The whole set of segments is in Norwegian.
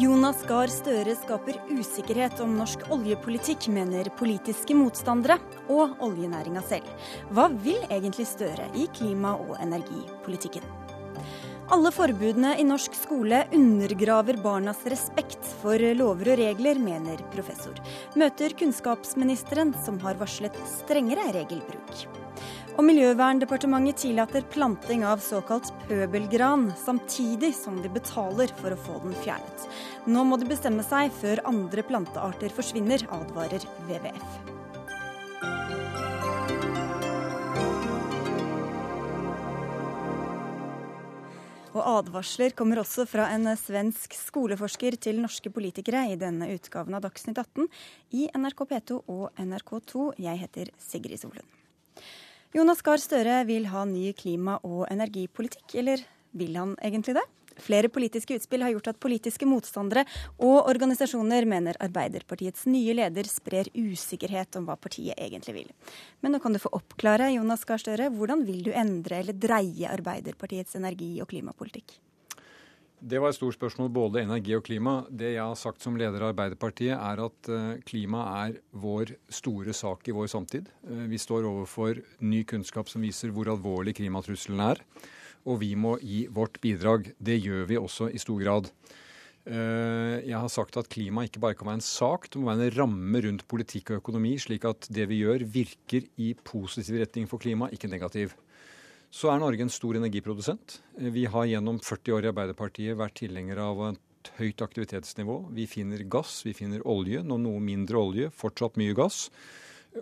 Jonas Gahr Støre skaper usikkerhet om norsk oljepolitikk, mener politiske motstandere og oljenæringa selv. Hva vil egentlig Støre i klima- og energipolitikken? Alle forbudene i norsk skole undergraver barnas respekt for lover og regler, mener professor. Møter kunnskapsministeren, som har varslet strengere regelbruk. Og Miljøverndepartementet tillater planting av såkalt pøbelgran, samtidig som de betaler for å få den fjernet. Nå må de bestemme seg før andre plantearter forsvinner, advarer WWF. Og advarsler kommer også fra en svensk skoleforsker til norske politikere i denne utgaven av Dagsnytt 18 i NRK P2 og NRK2. Jeg heter Sigrid Solund. Jonas Gahr Støre vil ha ny klima- og energipolitikk, eller vil han egentlig det? Flere politiske utspill har gjort at politiske motstandere og organisasjoner mener Arbeiderpartiets nye leder sprer usikkerhet om hva partiet egentlig vil. Men nå kan du få oppklare, Jonas Gahr Støre, hvordan vil du endre eller dreie Arbeiderpartiets energi- og klimapolitikk? Det var et stort spørsmål, både energi og klima. Det jeg har sagt som leder av Arbeiderpartiet, er at eh, klima er vår store sak i vår samtid. Eh, vi står overfor ny kunnskap som viser hvor alvorlig klimatrusselen er. Og vi må gi vårt bidrag. Det gjør vi også i stor grad. Eh, jeg har sagt at klima ikke bare kan være en sak, det må være en ramme rundt politikk og økonomi, slik at det vi gjør, virker i positiv retning for klima, ikke negativ. Så er Norge en stor energiprodusent. Vi har gjennom 40 år i Arbeiderpartiet vært tilhengere av et høyt aktivitetsnivå. Vi finner gass, vi finner olje, nå noe mindre olje, fortsatt mye gass.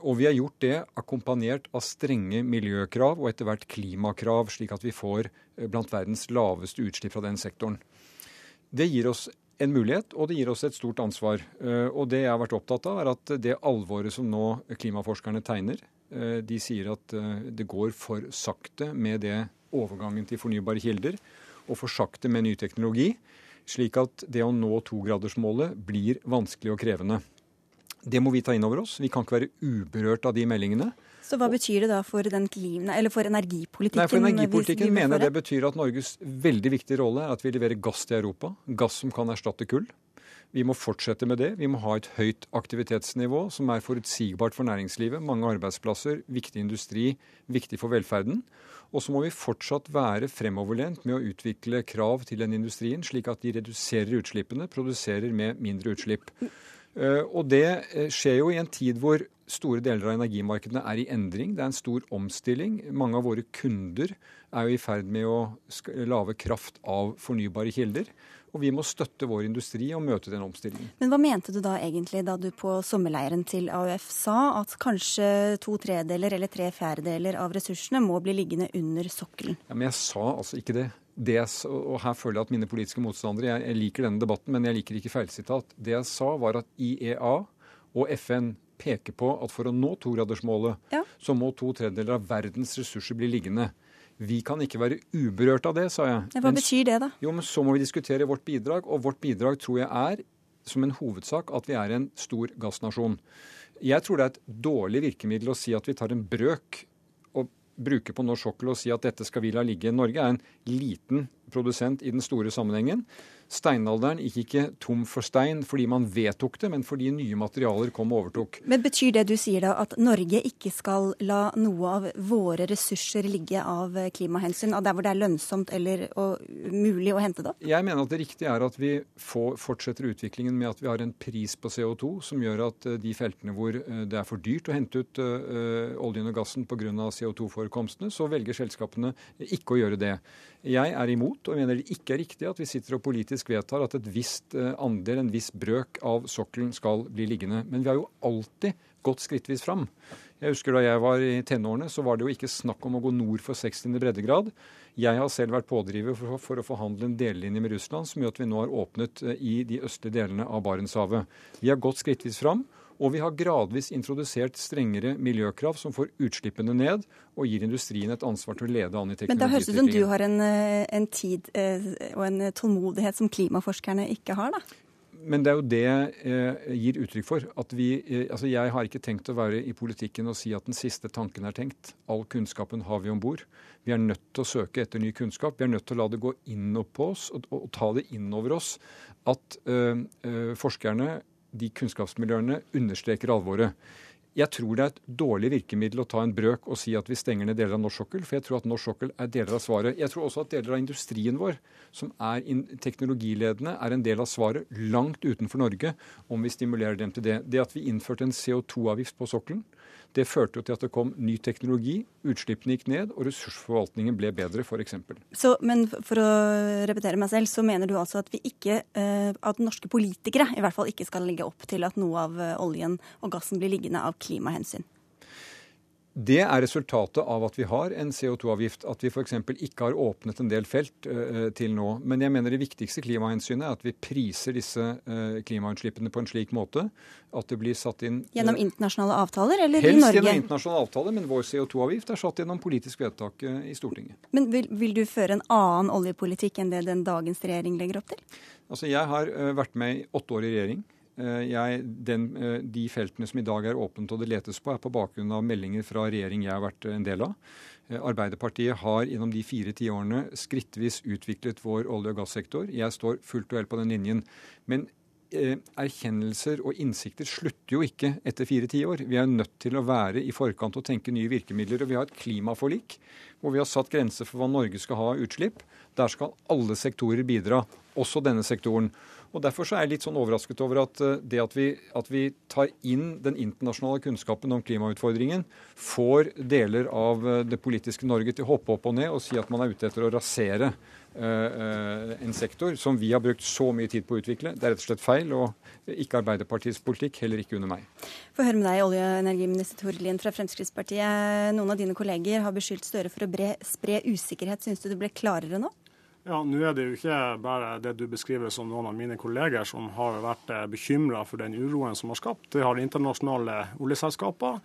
Og vi har gjort det akkompagnert av strenge miljøkrav og etter hvert klimakrav, slik at vi får eh, blant verdens laveste utslipp fra den sektoren. Det gir oss en mulighet, og det gir oss et stort ansvar. Eh, og det jeg har vært opptatt av, er at det alvoret som nå klimaforskerne tegner, Eh, de sier at eh, det går for sakte med det overgangen til fornybare kilder, og for sakte med ny teknologi, slik at det å nå togradersmålet blir vanskelig og krevende. Det må vi ta inn over oss. Vi kan ikke være uberørt av de meldingene. Så hva betyr det da for, den klima, eller for energipolitikken? Nei, for Energipolitikken mener det betyr at Norges veldig viktige rolle er at vi leverer gass til Europa. Gass som kan erstatte kull. Vi må fortsette med det. Vi må ha et høyt aktivitetsnivå som er forutsigbart for næringslivet. Mange arbeidsplasser, viktig industri, viktig for velferden. Og så må vi fortsatt være fremoverlent med å utvikle krav til den industrien, slik at de reduserer utslippene, produserer med mindre utslipp. Eh, og det eh, skjer jo i en tid hvor store deler av energimarkedene er i endring. Det er en stor omstilling. Mange av våre kunder er jo i ferd med å lage kraft av fornybare kilder. Og vi må støtte vår industri og møte den omstillingen. Men hva mente du da egentlig da du på sommerleiren til AUF sa at kanskje to tredeler eller tre fjerdedeler av ressursene må bli liggende under sokkelen? Ja, men jeg sa altså ikke det. det og her føler jeg at mine politiske motstandere jeg, jeg liker denne debatten, men jeg liker ikke feilsitat. Det jeg sa, var at IEA og FN peker på at for å nå togradersmålet, ja. så må to tredjedeler av verdens ressurser bli liggende. Vi kan ikke være uberørt av det, sa jeg. Hva betyr det, da? Jo, men Så må vi diskutere vårt bidrag, og vårt bidrag tror jeg er som en hovedsak at vi er en stor gassnasjon. Jeg tror det er et dårlig virkemiddel å si at vi tar en brøk og bruker på norsk sokkel og si at dette skal vi la ligge. Norge er en liten produsent i den store sammenhengen. Steinalderen gikk ikke tom for stein fordi man vedtok det, men fordi nye materialer kom og overtok. Men Betyr det du sier da at Norge ikke skal la noe av våre ressurser ligge av klimahensyn, av der hvor det er lønnsomt eller mulig å hente det opp? Jeg mener at det riktige er at vi får, fortsetter utviklingen med at vi har en pris på CO2 som gjør at eh, de feltene hvor eh, det er for dyrt å hente ut uh, oljen og gassen pga. CO2-forekomstene, så velger selskapene ikke å gjøre det. Jeg er imot, og mener det ikke er riktig at vi sitter og politisk vedtar at et visst eh, andel, en viss brøk av sokkelen skal bli liggende. Men vi har jo alltid gått skrittvis fram. Jeg husker Da jeg var i tenårene, så var det jo ikke snakk om å gå nord for 60. breddegrad. Jeg har selv vært pådriver for, for, å forhandle en dellinje med Russland, som gjør at vi nå har åpnet eh, i de østlige delene av Barentshavet. Vi har gått skrittvis fram. Og vi har gradvis introdusert strengere miljøkrav som får utslippene ned og gir industrien et ansvar til å lede an i teknologiutviklingen. Men da høres det ut som du har en, eh, en tid eh, og en tålmodighet som klimaforskerne ikke har, da? men det er jo det jeg eh, gir uttrykk for. At vi, eh, altså jeg har ikke tenkt å være i politikken og si at den siste tanken er tenkt. All kunnskapen har vi om bord. Vi er nødt til å søke etter ny kunnskap. Vi er nødt til å la det gå inn på oss og, og ta det inn over oss at øh, forskerne, de kunnskapsmiljøene, understreker alvoret. Jeg tror det er et dårlig virkemiddel å ta en brøk og si at vi stenger ned deler av norsk sokkel, for jeg tror at norsk sokkel er deler av svaret. Jeg tror også at deler av industrien vår, som er teknologiledende, er en del av svaret langt utenfor Norge, om vi stimulerer dem til det. Det at vi innførte en CO2-avgift på sokkelen, det førte jo til at det kom ny teknologi, utslippene gikk ned, og ressursforvaltningen ble bedre, f.eks. Men for å repetere meg selv, så mener du altså at vi ikke, eh, at norske politikere i hvert fall ikke skal legge opp til at noe av eh, oljen og gassen blir liggende av klimahensyn? Det er resultatet av at vi har en CO2-avgift. At vi f.eks. ikke har åpnet en del felt uh, til nå. Men jeg mener det viktigste klimahensynet er at vi priser disse uh, klimautslippene på en slik måte at det blir satt inn uh, Gjennom internasjonale avtaler, eller i Norge? Helst gjennom internasjonale avtaler, men vår CO2-avgift er satt gjennom politisk vedtak i Stortinget. Men vil, vil, du føre en annen oljepolitikk enn det den dagens regjering legger opp til? Altså, Jeg har vært med i åtte år i regjering. Eh, jeg, den, eh, de feltene som i dag er åpent og det letes på, er på bakgrunn av meldinger fra regjering jeg har vært en del av. Eh, Arbeiderpartiet har gjennom de fire tiårene skrittvis utviklet vår olje- og gassektor. Jeg står fullt og helt på den linjen. Men eh, erkjennelser og innsikter slutter jo ikke etter fire tiår. Vi er nødt til å være i forkant og tenke nye virkemidler. Og vi har et klimaforlik hvor vi har satt grenser for hva Norge skal ha av utslipp. Der skal alle sektorer bidra, også denne sektoren. Og Derfor så er jeg litt sånn overrasket over at eh, det at vi, at vi, tar inn den internasjonale kunnskapen om klimautfordringen, får deler av eh, det politiske Norge til å hoppe opp og ned og si at man er ute etter å rasere uh, en sektor som vi har brukt så mye tid på å utvikle. Det er rett og slett feil, og ikke Arbeiderpartiets politikk, heller ikke under meg. Få høre med deg, olje- og energiminister Tord Lien fra Fremskrittspartiet. Noen av dine kolleger har beskyldt Støre for å bre, spre usikkerhet. Syns du det ble klarere nå? Ja, Nå er det jo ikke bare det du beskriver som noen av mine kolleger som har vært eh, bekymra for den uroen som har skapt. Det har internasjonale oljeselskaper.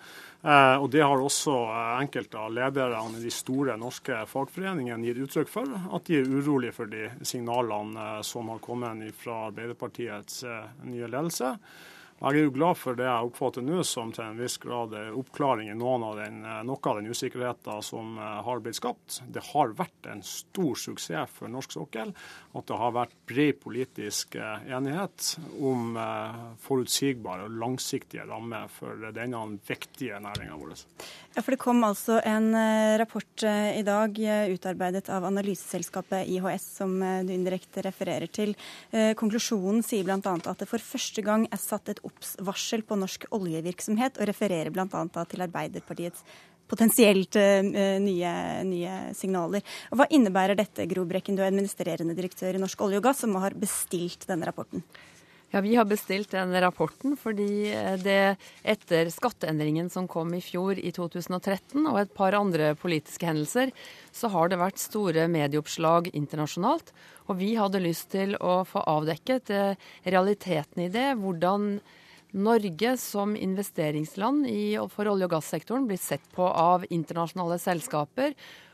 Eh, og det har også eh, enkelte av lederne i de store norske fagforeningene gitt uttrykk for. At de er urolige for de signalene som har kommet fra Arbeiderpartiets nye ledelse. Jeg er jo glad for det jeg oppfatter nå som til en viss grad oppklaring i noen av den, noe av den usikkerheten som eh, har blitt skapt. Det har vært en stor suksess for norsk sokkel at det har vært bred politisk eh, enighet om eh, forutsigbare og langsiktige rammer for denne viktige næringa vår. Ja, for Det kom altså en rapport i dag utarbeidet av analyseselskapet IHS, som du indirekte refererer til. Konklusjonen sier bl.a. at det for første gang er satt et obs-varsel på norsk oljevirksomhet, og refererer bl.a. til Arbeiderpartiets potensielt uh, nye, nye, signaler. Og hva innebærer dette, Gro Brekken, du er administrerende direktør i Norsk olje og gass, som har bestilt denne rapporten? Ja, Vi har bestilt den rapporten fordi eh, det etter skatteendringen som kom i fjor i 2013, og et par andre politiske hendelser, så har det vært store medieoppslag internasjonalt. Og vi hadde lyst til å få avdekket eh, realiteten i det. Hvordan Norge som investeringsland for olje- og gassektoren blir sett på av internasjonale selskaper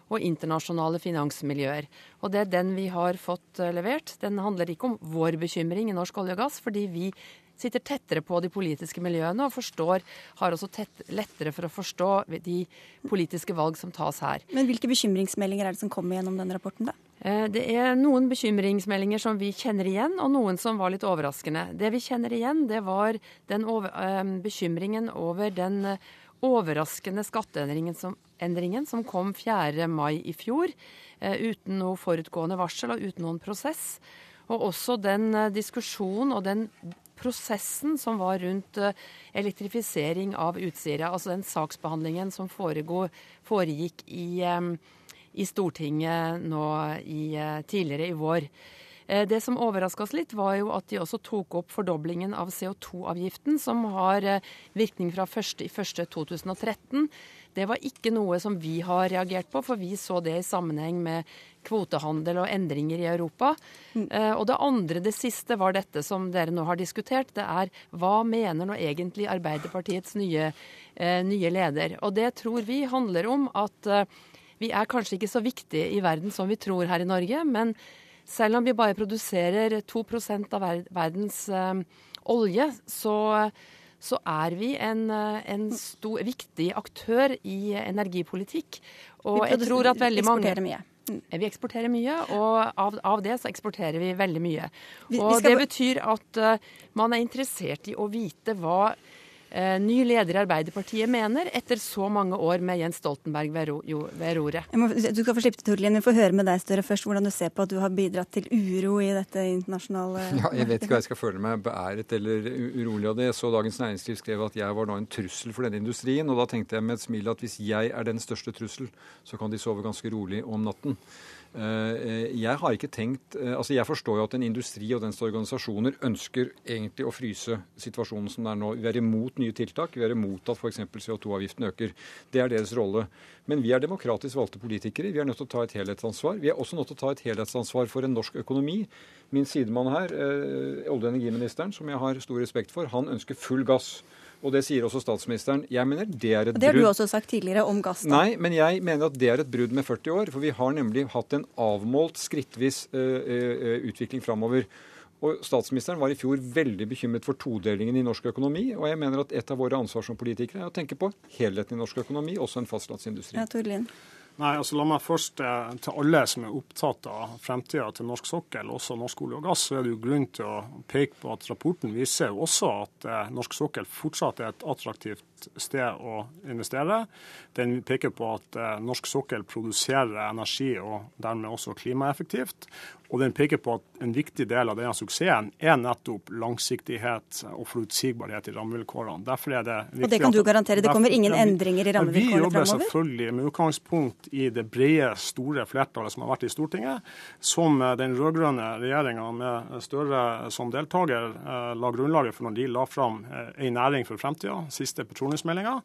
og internasjonale finansmiljøer. Og det er den vi har fått eh, levert. Den handler ikke om vår bekymring i norsk olje og gass, fordi vi sitter tettere på de politiske miljøene og forstår, har også tett, lettere for å forstå de politiske valg som tas her. Men hvilke bekymringsmeldinger er det som kommer gjennom den rapporten, da? Eh, det er noen bekymringsmeldinger som vi kjenner igjen, og noen som var litt overraskende. Det vi kjenner igjen, det var den over, eh, bekymringen over den overraskende skatteendringen som, som kom 4. mai i fjor, eh, uten noe forutgående varsel og uten noen prosess. Og også den eh, diskusjonen og den prosessen som var rundt eh, elektrifisering av Utsira, altså den saksbehandlingen som foregikk i, i Stortinget nå i, tidligere i vår. Eh, det som overraska oss litt, var jo at de også tok opp fordoblingen av CO2-avgiften, som har eh, virkning fra 1.1.2013. Det var ikke noe som vi har reagert på, for vi så det i sammenheng med kvotehandel og endringer i Europa. Mm. Eh, og det andre, det siste, var dette som dere nå har diskutert. Det er hva mener nå egentlig Arbeiderpartiets nye, nye leder? Og det tror vi handler om at vi er kanskje ikke så viktige i verden som vi tror her i Norge, men Selv om vi bare produserer 2% av verdens uh, olje, så, så, er vi en, en stor, viktig aktør i energipolitikk. Og jeg tror at veldig mange mye. Mm. Vi eksporterer mye, og av, av, det så eksporterer vi veldig mye. Og Det betyr at uh, man er interessert i å vite hva Eh, ny leder i Arbeiderpartiet mener, etter så mange år med Jens Stoltenberg ved, ro, ved roret. Må, du skal få slippe til, Torlien. Vi får høre med deg Støre, først hvordan du ser på at du har bidratt til uro i dette internasjonale Ja, Jeg vet ikke hva jeg skal føle meg beæret eller urolig av det. Jeg Så Dagens Næringsliv skrev at jeg var nå en trussel for denne industrien. Og da tenkte jeg med et smil at hvis jeg er den største trussel, så kan de sove ganske rolig om natten. Eh, jeg har ikke tenkt, eh, altså jeg forstår jo at en industri og dens organisasjoner ønsker egentlig å fryse situasjonen som det er nå. Vi er imot nye tiltak. Vi er imot at f.eks. CO2-avgiften øker. Det er deres rolle. Men vi er demokratisk valgte politikere. Vi er nødt til å ta et helhetsansvar. Vi er også nødt til å ta et helhetsansvar for en norsk økonomi. Min sidemann her, eh, olje- og energiministeren, som jeg har stor respekt for, han ønsker full gass. Og det sier også statsministeren. Jeg mener det er et brudd. Det har du også sagt tidligere om gass. Da. Nei, men jeg mener at det er et brudd med 40 år. For vi har nemlig hatt en avmålt, skrittvis uh, uh, utvikling framover. Og Statsministeren var i fjor veldig bekymret for todelingen i norsk økonomi. Og jeg mener at et av våre ansvar som politikere er å tenke på helheten i norsk økonomi, også en fastlandsindustri. Ja, Torlien. Nei, altså La meg først eh, til alle som er opptatt av fremtida til norsk sokkel, også norsk olje og gass, så er det jo grunn til å peke på at rapporten viser jo også at eh, norsk sokkel fortsatt er et attraktivt sted å investere. Den peker på at eh, norsk sokkel produserer energi og dermed også klimaeffektivt. Og den peker på at en viktig del av denne suksessen er nettopp langsiktighet og forutsigbarhet i rammevilkårene. Derfor er det viktig Og det kan du garantere? Det kommer ingen endringer i rammevilkårene framover? Vi jobber selvfølgelig med utgangspunkt i det brede, store flertallet som har vært i Stortinget, som eh, den rød-grønne regjeringa med Støre som deltaker eh, la grunnlaget for når de la fram eh, en næring for fremtida, siste petroleumsmeldinga.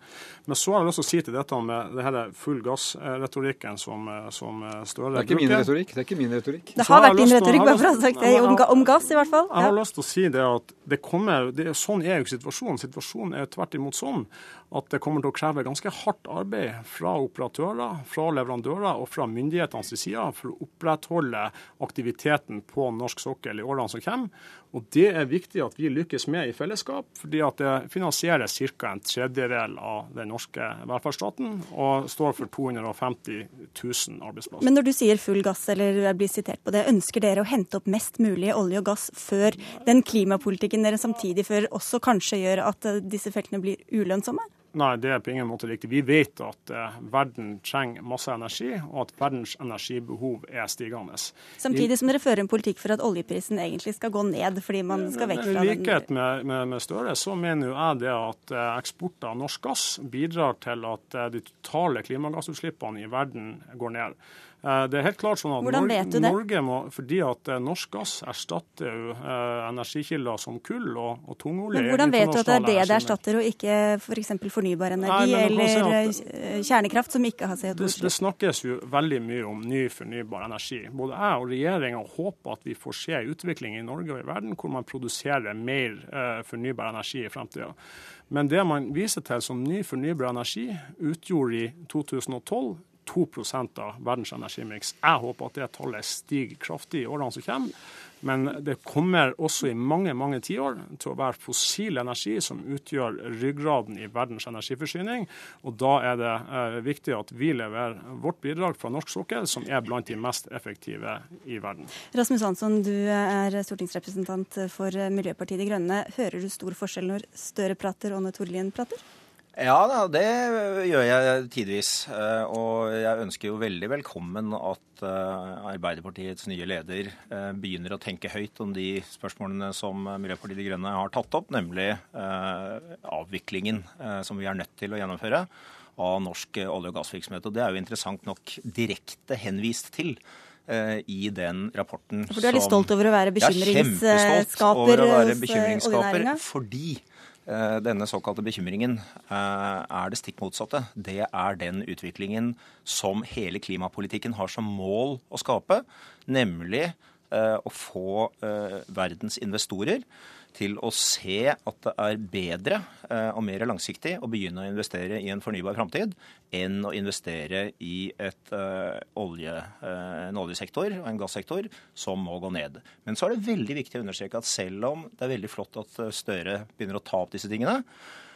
Men så har jeg lyst til å si til dette med det her full gass-retorikken som, som Støre bruker. Det er ikke min retorikk. Det er ikke min retorikk. Det har vært din retorikk, bare for å ha sagt det, om, om, gass i hvert fall. Jeg har lyst til å si det at det kommer, det, sånn er jo ikke situasjonen. Situasjonen er tvert imot sånn at det kommer til å kreve ganske hardt arbeid fra operatører, fra leverandører og fra myndighetenes side for å opprettholde aktiviteten på norsk sokkel i årene som kommer. Og Det er viktig at vi lykkes med i fellesskap, fordi at det finansierer ca. en tredjedel av den norske velferdsstaten og står for 250 000 arbeidsplasser. Men når du sier full gass, eller blir sitert på det, ønsker dere å hente opp mest mulig olje og gass før den klimapolitikken dere samtidig fører, også kanskje gjør at disse feltene blir ulønnsomme? Nei, det er på ingen måte riktig. Vi vet at eh, verden trenger masse energi, og at verdens energibehov er stigende. Samtidig som dere fører en politikk for at oljeprisen egentlig skal gå ned, fordi man skal vekk fra den I likhet med, med, med, Støre, så mener jo jeg det at eh, eksport av norsk gass bidrar til at eh, de totale klimagassutslippene i verden går ned. Eh, det er helt klart sånn at Hvordan vet du det? Norge må, fordi at eh, norsk gass erstatter jo eh, energikilder som kull og, og tungolje. Men Hvordan vet du at det er det det erstatter, og ikke f.eks. For fornybar energi Nei, eller si kjernekraft som ikke har CO2-utslipp? Det, det, snakkes jo veldig mye om ny fornybar energi. Både jeg og regjeringa håper at vi får se en utvikling i Norge og i verden hvor man produserer mer fornybar energi i fremtida. Men det man viser til som ny fornybar energi, utgjorde i 2012 2% av verdens energimiks. Jeg håper at det tallet stiger kraftig i årene som kommer. Men det kommer også i mange mange tiår til å være fossil energi som utgjør ryggraden i verdens energiforsyning. Og da er det eh, viktig at vi leverer vårt bidrag fra norsk sokkel, som er blant de mest effektive i verden. Rasmus Hansson, du er stortingsrepresentant for Miljøpartiet De Grønne. Hører du stor forskjell når Støre prater og når Tord prater? Ja da, det gjør jeg tidvis. Eh, og jeg ønsker jo veldig velkommen at eh, Arbeiderpartiets nye leder eh, begynner å tenke høyt om de spørsmålene som Miljøpartiet De Grønne har tatt opp, nemlig avviklingen som vi er nødt til å gjennomføre av norsk olje- og gassvirksomhet. Og det er jo interessant nok direkte henvist til i den rapporten. For du er litt stolt over å være bekymringsskaper hos oljenæringa? Fordi Eh, denne såkalte bekymringen eh, er det stikk motsatte. Det er den utviklingen som hele klimapolitikken har som mål å skape, nemlig å få verdens investorer til å se at det er bedre og mer langsiktig å begynne å investere i en fornybar framtid enn å investere i et, olje, en oljesektor og en gassektor som må gå ned. Men så er det veldig viktig å understreke at selv om det er veldig flott at Støre begynner å ta opp disse tingene,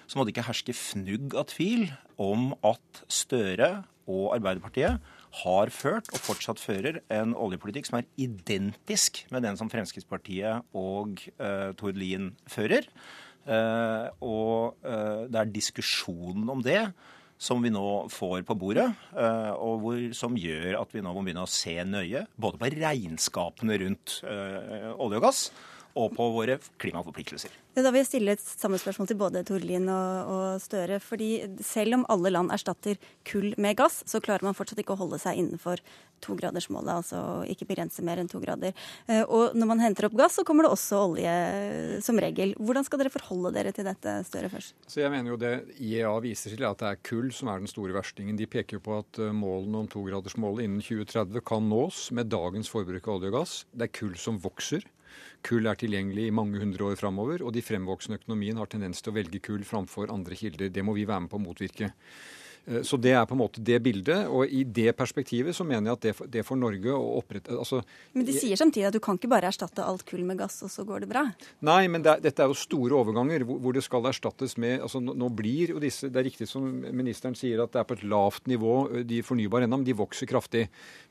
så må det ikke herske fnugg av tvil om at Støre og Arbeiderpartiet har ført og fortsatt fører en oljepolitikk som er identisk med den som Fremskrittspartiet og uh, Tord Lien fører. Uh, og uh, det er diskusjonen om det som vi nå får på bordet, uh, og hvor, som gjør at vi nå må begynne å se nøye både på regnskapene rundt olje og gass og på våre klimaforpliktelser. Da vil jeg stille et samme spørsmål til både Torlin og, og, Støre. fordi Selv om alle land erstatter kull med gass, så klarer man fortsatt ikke å holde seg innenfor togradersmålet. Altså ikke begrense mer enn to grader. Eh, og når man henter opp gass, så kommer det også olje som regel. Hvordan skal dere forholde dere til dette, Støre, først? Så jeg mener jo det IEA viser til, at det er kull som er den store verstingen. De peker jo på at eh, målene om togradersmålet innen 2030 kan nås med dagens forbruk av olje og gass. Det er kull som vokser. Kull er tilgjengelig i mange hundre år framover, og de fremvoksende økonomien har tendens til å velge kull framfor andre kilder. Det må vi være med på å motvirke. Eh, så det er på en måte det bildet. Og i det perspektivet så mener jeg at det, for, det får Norge å opprette altså, Men de sier samtidig at du kan ikke bare erstatte alt kull med gass, og så går det bra? Nei, men det er, dette er jo store overganger hvor, hvor, det skal erstattes med altså Nå blir jo disse Det er riktig som ministeren sier at det er på et lavt nivå, de fornybare ennå, men de vokser kraftig.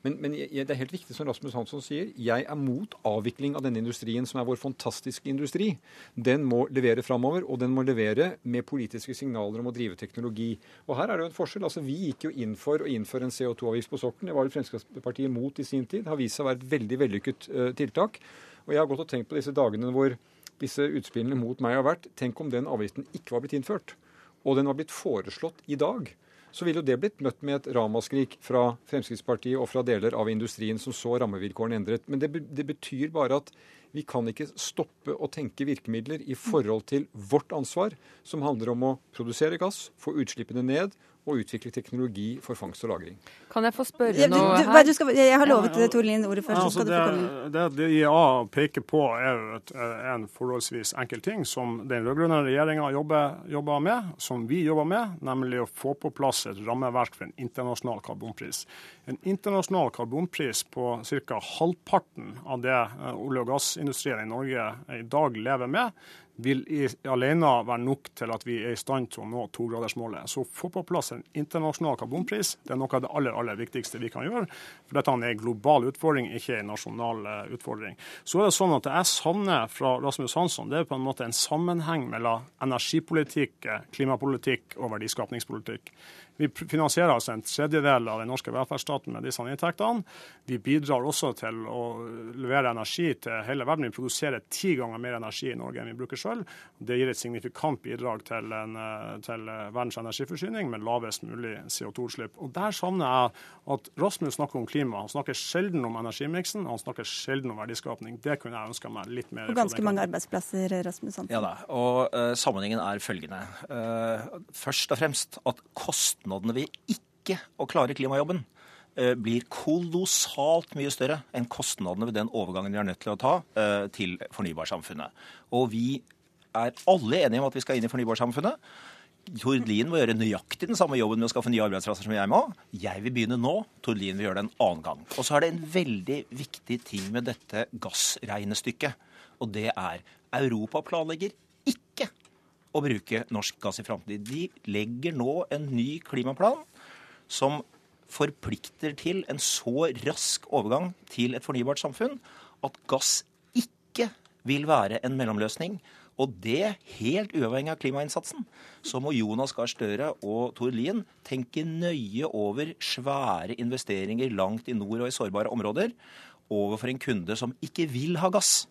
Men, men jeg, det er helt riktig som Rasmus Hansson sier, jeg er mot avvikling av denne industrien, som er vår fantastiske industri. Den må levere framover, og den må levere med politiske signaler om å drive teknologi. Og her er det jo en forskjell. Altså, vi gikk jo inn for å innføre en CO2-avgift på sokkelen. Det var jo Fremskrittspartiet mot i sin tid. Det har vist seg å være et veldig vellykket uh, tiltak. Og jeg har gått og tenkt på disse dagene hvor disse utspillene mot meg har vært. Tenk om den avgiften ikke var blitt innført, og den var blitt foreslått i dag. Så ville jo det blitt møtt med et ramaskrik fra Fremskrittspartiet og fra deler av industrien som så rammevilkårene endret. Men det, det betyr bare at vi kan ikke stoppe å tenke virkemidler i forhold til vårt ansvar, som handler om å produsere gass, få utslippene ned og utvikle teknologi for fangst og lagring. Kan jeg få spørre ja, du, noe her? Skal, jeg har lovet ja, Tor Lien ordet først. Altså, det, det, det IA peker på, er et, en forholdsvis enkel ting som den rød-grønne regjeringa jobber, jobber, med, som vi jobber med, nemlig å få på plass et rammeverk for en internasjonal karbonpris. En internasjonal karbonpris på ca. halvparten av det eh, olje- og gassindustrien i Norge i dag lever med, vil alene være nok til at vi er i stand til å nå togradersmålet. Så få på plass en internasjonal karbonpris det er noe av det aller, aller viktigste vi kan gjøre. For dette er en global utfordring, ikke en nasjonal uh, utfordring. Så er det sånn at det jeg savner fra Rasmus Hansson, det er på en måte en sammenheng mellom energipolitikk, eh, klimapolitikk og verdiskapningspolitikk. Vi finansierer altså en tredjedel av den norske velferdsstaten med disse inntektene. Vi bidrar også til å levere energi til hele verden. Vi produserer ti ganger mer energi i Norge enn vi bruker selv. Det gir et signifikant bidrag til, en, til verdens energiforsyning med lavest mulig CO2-utslipp. Og Der savner jeg at Rasmus snakker om klima. Han snakker sjelden om energimiksen, han snakker sjelden om verdiskapning. Det kunne jeg ønska meg litt mer. Og ganske mange arbeidsplasser, Rasmus Hansen. Ja da, og uh, sammenhengen er følgende. Uh, først og fremst at kosten kostnadene ved ikke å klare klimajobben eh, blir kolossalt mye større enn kostnadene ved den overgangen vi er nødt til å ta eh, til fornybarsamfunnet. Og vi er alle enige om at vi skal inn i fornybarsamfunnet. Tord Lien må gjøre nøyaktig den samme jobben med å skaffe nye arbeidsplasser som jeg må. Jeg vil begynne nå. Tord Lien vil gjøre det en annen gang. Og så er det en veldig viktig ting med dette gassregnestykket. Og det er Europa planlegger å bruke norsk gass i framtiden. De legger nå en ny klimaplan som forplikter til en så rask overgang til et fornybart samfunn at gass ikke vil være en mellomløsning. Og det helt uavhengig av klimainnsatsen. Så må Jonas Gahr Støre og Tord Lien tenke nøye over svære investeringer langt i nord og i sårbare områder overfor en kunde som ikke vil ha gass.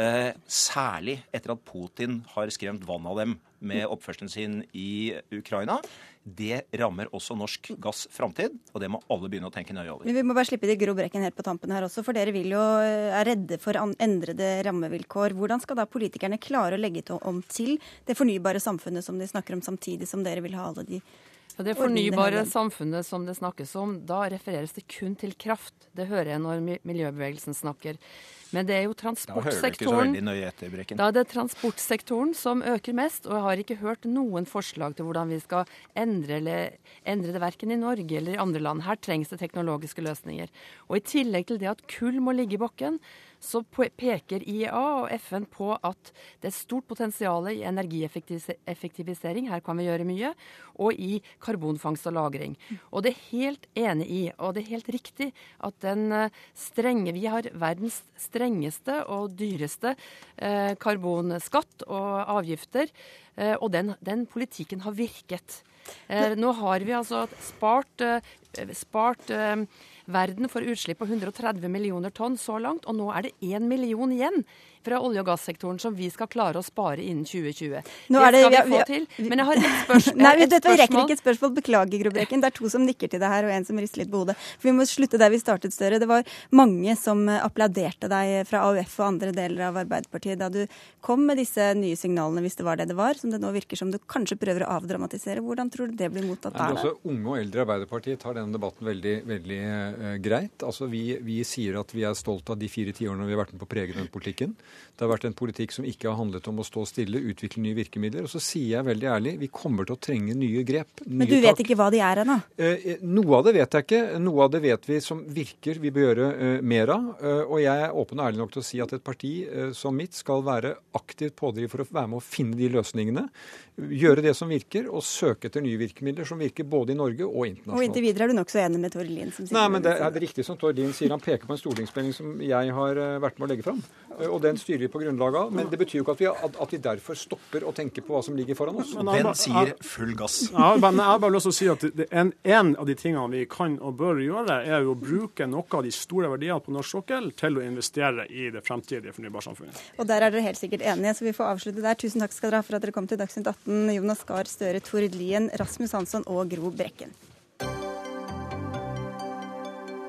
Eh, særlig etter at Putin har skremt vann av dem med oppførselen sin i Ukraina. Det rammer også norsk gass framtid, og det må alle begynne å tenke nøye over. Men vi må bare slippe de grå brekken helt på tampen her også, for dere vil jo, eh, er redde for endrede rammevilkår. Hvordan skal da politikerne klare å legge om til det fornybare samfunnet som de snakker om, samtidig som dere vil ha alle de ja, det fornybare samfunnet som det snakkes om, da refereres det kun til kraft. Det hører jeg når miljøbevegelsen snakker. Men det er jo transportsektoren etter, Da er det transportsektoren som øker mest, og jeg har ikke hørt noen forslag til hvordan vi skal endre, eller, endre det verken i Norge eller i andre land. Her trengs det teknologiske løsninger. Og i tillegg til det at kull må ligge i bakken, så peker IEA og FN på at det er stort potensial i energieffektivisering, her kan vi gjøre mye, og i karbonfangst og -lagring. Og det er helt enig i, og det er helt riktig, at den eh, strenge Vi har verdens strengeste og dyreste eh, karbonskatt og avgifter, og den, den politikken har virket. Eh, nå har vi altså spart, eh, spart eh, verden for utslipp på 130 millioner tonn så langt, og nå er det én million igjen fra olje- og gassektoren som vi skal klare å spare innen 2020. Nå det, det skal vi, vi få til. Men jeg har ett spørsmål. Nei, et dette rekker ikke et spørsmål. Beklager, Grobrekken. Det er to som nikker til det her, og en som rister litt på hodet. For vi må slutte der vi startet, Støre. Det var mange som applauderte deg fra AUF og andre deler av Arbeiderpartiet da du kom med disse nye signalene, hvis det var det det var, som det nå virker som du kanskje prøver å avdramatisere. Hvordan tror du det blir mottatt der? Også unge og eldre Arbeiderpartiet tar denne debatten veldig, veldig uh, greit. Altså, vi, vi, sier at vi er stolt av de fire tiårene vi har vært med på å prege den politikken. Det har vært en politikk som ikke har handlet om å stå stille, utvikle nye virkemidler. Og så sier jeg veldig ærlig, vi kommer til å trenge nye grep. Nye Men du vet tak. ikke hva de er ennå? Eh, eh, noe av det vet jeg ikke. Noe av det vet vi som virker vi bør gjøre eh, mer av. Og jeg er åpen og ærlig nok til å si at et parti som mitt skal være aktivt pådriver for å være med å finne de løsningene gjøre det som virker, og søke etter nye virkemidler som virker både i Norge og internasjonalt. Og inntil videre er du nokså enig med Tord Lien? Nei, men det er det riktig som Tord Lien sier. Han peker på en stortingsmelding som jeg har vært med å legge fram. Og den styrer vi på grunnlag av. Men det betyr jo ikke at vi, at vi derfor stopper å tenke på hva som ligger foran oss. Den sier full gass. Ja, men jeg har bare lyst til å si at en, en, av de tingene vi kan og bør gjøre, er jo å bruke noe av de store verdiene på norsk sokkel til å investere i det fremtidige fornybarsamfunnet. Og der er dere helt sikkert enige, så vi får avslutte der. Tusen takk skal dere ha for at dere kom til Dagsnytt 18, Jonas Gahr Støre, Tord Lien, Rasmus Hansson og Gro Brekken.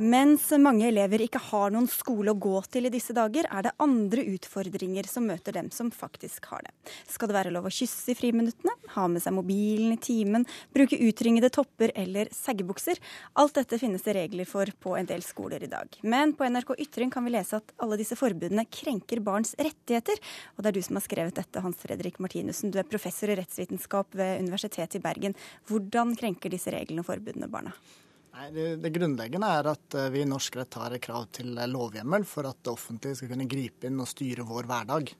Mens mange elever ikke har noen skole å gå til i disse dager, er det andre utfordringer som møter dem som faktisk har det. Skal det være lov å kysse i friminuttene, ha med seg mobilen i timen, bruke utringede topper eller seggebukser? Alt dette finnes det regler for på en del skoler i dag. Men på NRK Ytring kan vi lese at alle disse forbudene krenker barns rettigheter. Og det er du som har skrevet dette, Hans Fredrik Martinussen. Du er professor i rettsvitenskap ved Universitetet i Bergen. Hvordan krenker disse reglene og forbudene barna? Nei, det, grunnleggende er at eh, vi i norsk rett har krav til lovhjemmel for at det offentlige skal kunne gripe inn og styre vår hverdag.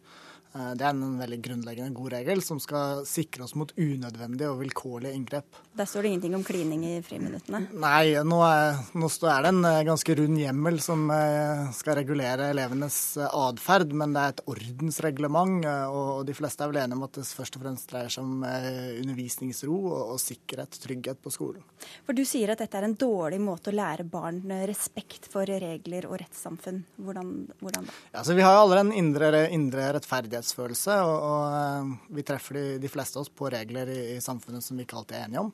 Eh, det er en veldig grunnleggende god regel som skal sikre oss mot unødvendige og vilkårlige inngrep. Der står det ingenting om klining i friminuttene? Nei, nå er, nå er det en eh, ganske rund hjemmel som eh, skal regulere elevenes atferd, men det er et ordensreglement, og de fleste er vel enige om at det først og fremst dreier seg om undervisningsro og sikkerhet, trygghet på skolen. For du sier at dette er en dårlig måte å lære barn respekt for regler og rettssamfunn. Hvordan, hvordan da? Ja, så vi har jo alle en indre, indre rettferdighet rettighetsfølelse, og, og eh, vi treffer de, de, fleste av oss på regler i, i, samfunnet som vi ikke alltid er enige om.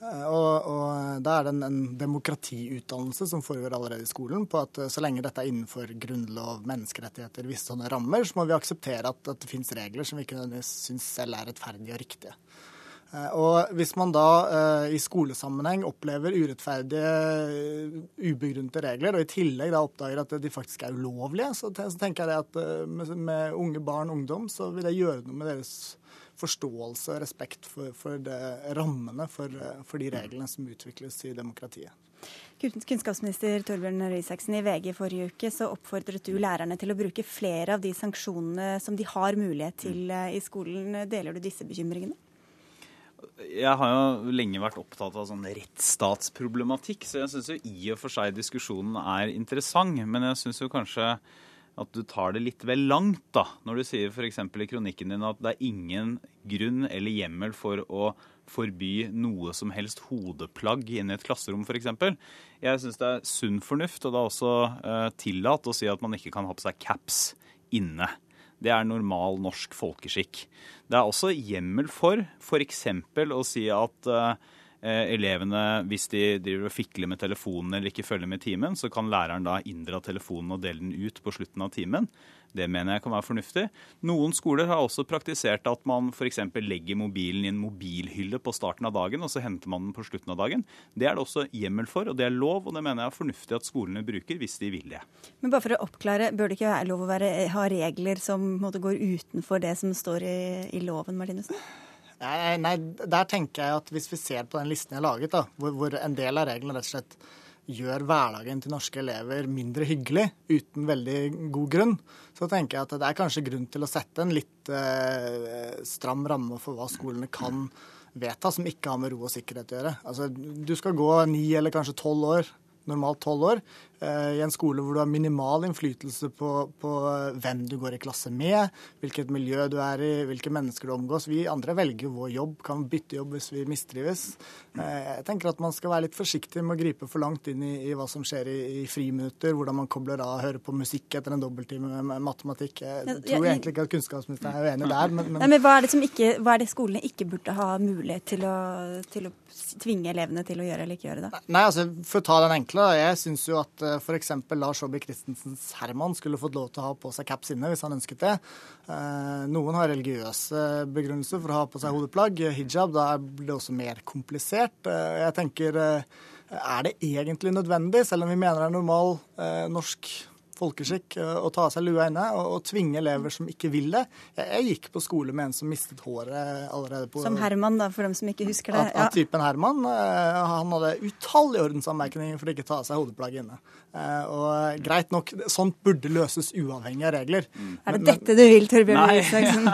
Eh, og, og Da er det en, en, demokratiutdannelse som foregår allerede i skolen, på at eh, så lenge dette er innenfor grunnlov, menneskerettigheter, visse sånne rammer, så må vi akseptere at, at det finnes regler som vi ikke syns selv er rettferdige og riktige. Eh, og hvis man da eh, i skolesammenheng opplever urettferdige, eh, ubegrunnede regler, og i tillegg da oppdager at de faktisk er ulovlige, så tenker jeg at med unge barn og ungdom så vil det gjøre noe med deres forståelse og respekt for, for det, rammene for, for, de reglene som utvikles i demokratiet. Kunnskapsminister Torbjørn Røe Isaksen, i VG forrige uke så oppfordret du lærerne til å bruke flere av de sanksjonene som de har mulighet til i skolen. Deler du disse bekymringene? Jeg har jo lenge vært opptatt av sånn rettsstatsproblematikk, så jeg syns jo i og for seg diskusjonen er interessant. Men jeg syns jo kanskje at du tar det litt vel langt, da. Når du sier f.eks. i kronikken din at det er ingen grunn eller hjemmel for å forby noe som helst hodeplagg inne i et klasserom, f.eks. Jeg syns det er sunn fornuft, og det er også uh, tillatt å si at man ikke kan ha på seg caps inne. Det er normal norsk folkeskikk. Det er også hjemmel for f.eks. å si at eh, elevene, hvis de driver og fikler med telefonen eller ikke følger med timen, så kan læreren da inndra telefonen og dele den ut på slutten av timen. Det mener jeg kan være fornuftig. Noen skoler har også praktisert at man f.eks. legger mobilen i en mobilhylle på starten av dagen, og så henter man den på slutten av dagen. Det er det også hjemmel for, og det er lov, og det mener jeg er fornuftig at skolene bruker hvis de vil det. Men bare for å oppklare, bør det ikke være lov å være, ha regler som måte, går utenfor det som står i, i loven, Martinussen? Nei, der tenker jeg at hvis vi ser på den listen jeg har laget, da, hvor, hvor en del av reglene rett og slett gjør hverdagen til norske elever mindre hyggelig uten veldig god grunn, så tenker jeg at det er kanskje grunn til å sette en litt eh, stram ramme for hva skolene kan vedta som ikke har med ro og sikkerhet å gjøre. Altså, du skal gå ni eller kanskje tolv år normalt tolv år, i en skole hvor du har minimal innflytelse på, på, hvem du går i klasse med, hvilket miljø du er i, hvilke mennesker du omgås. Vi andre velger vår jobb, kan bytte jobb hvis vi mistrives. Eh, jeg tenker at man skal være litt forsiktig med å gripe for langt inn i, i hva som skjer i, i, friminutter, hvordan man kobler av, hører på musikk etter en dobbelttime med matematikk. Jeg tror egentlig ikke at kunnskapsministeren er uenig der, men, men... Nei, men hva, er ikke, hva, er det skolene ikke burde ha mulighet til å, til å tvinge elevene til å gjøre eller ikke gjøre det? Nei, altså For å ta den enkle. Jeg syns jo at eh, f.eks. Lars Saabye Christensens Herman skulle fått lov til å ha på seg caps inne hvis han ønsket det. Uh, noen har religiøse begrunnelser for å ha på seg hodeplagg. Hijab, da blir det også mer komplisert. Uh, jeg tenker er det egentlig nødvendig, selv om vi mener det er normal norsk folkeskikk eh, å ta av seg lua inne og, og, tvinge elever som ikke vil det. Jeg, jeg, gikk på skole med en som mistet håret allerede på Som Herman, da, for dem som ikke husker det? Av, av typen Herman. Eh, han hadde utallige ordensanmerkninger for å ikke ta av seg hodeplagget inne. Eh, og greit nok, sånt burde løses uavhengig av regler. Mm. Er det men, dette du vil, Torbjørn Isaksen?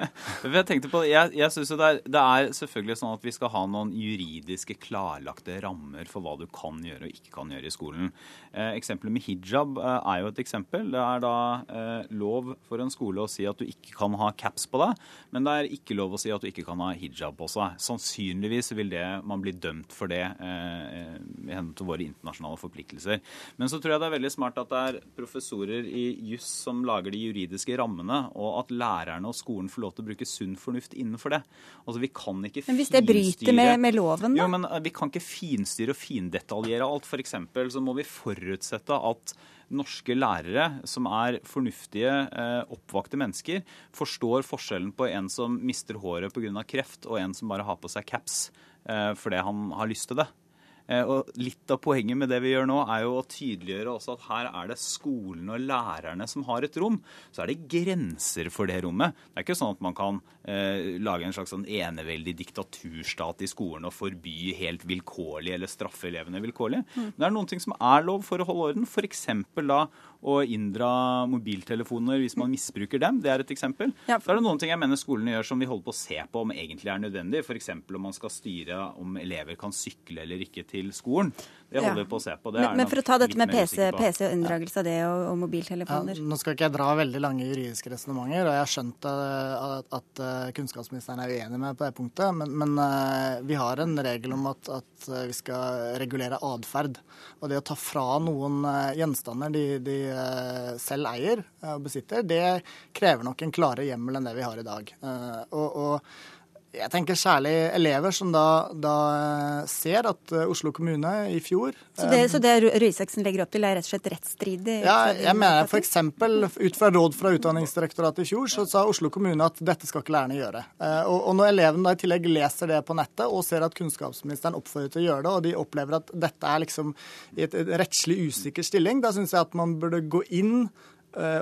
jeg tenkte på, jeg, jeg synes det er, det er selvfølgelig sånn at vi skal ha noen juridiske klarlagte rammer for hva du kan gjøre og ikke kan gjøre i skolen. Eh, eksempelet med hijab eh, er jo et eksempel. Det er da eh, lov for en skole å si at du ikke kan ha caps på deg, men det er ikke lov å si at du ikke kan ha hijab på seg. Sannsynligvis vil det, man bli dømt for det eh, i henhold til våre internasjonale forpliktelser. Men så tror jeg det er veldig smart at det er professorer i juss som lager de juridiske rammene, og at lærerne og skolen får lov til å bruke sunn fornuft innenfor det. Altså, vi kan ikke men hvis det bryter med, med loven, da? Jo, men Vi kan ikke finstyre og findetaljere alt. For eksempel så må vi forutsette at norske lærere, som er fornuftige, eh, oppvakte mennesker, forstår forskjellen på en som mister håret pga. kreft, og en som bare har på seg caps eh, fordi han har lyst til det. Eh, og Litt av poenget med det vi gjør nå, er jo å tydeliggjøre også at her er det skolen og lærerne som har et rom. Så er det grenser for det rommet. Det er ikke sånn at man kan eh, lage en slags sånn eneveldig diktaturstat i skolen og forby helt vilkårlig eller straffe elevene vilkårlig. Mm. Men det er noen ting som er lov for å holde orden. F.eks. da å inndra mobiltelefoner hvis man misbruker dem. Det er et eksempel. Ja, for... Så er det noen ting jeg mener skolene gjør som vi holder på å se på om egentlig er nødvendig. F.eks. om man skal styre om elever kan sykle eller ikke til skolen. Det holder vi på å se på. Men, men, for å ta dette med PC, PC, og unndragelse av det og, og mobiltelefoner. Ja, nå skal ikke jeg dra veldig lange juridiske resonnementer, og jeg har skjønt at, at, at, kunnskapsministeren er uenig med på det punktet, men, men uh, vi har en regel om at, at vi skal regulere atferd. Og det å ta fra noen gjenstander de, de selv eier og besitter, det krever nok en klarere hjemmel enn det vi har i dag. og, og jeg tenker særlig elever som da, da, ser at eh, Oslo kommune i fjor Så det, um, så det Røe Isaksen legger opp til, er rett og slett rettsstridig? Ja, jeg mener f.eks. ut fra råd fra Utdanningsdirektoratet i fjor, så sa Oslo kommune at dette skal ikke lærerne gjøre. Eh, og, og når elevene da i tillegg leser det på nettet og ser at kunnskapsministeren oppfordrer til å gjøre det, og de opplever at dette er liksom i et, et rettslig usikker stilling, da syns jeg at man burde gå inn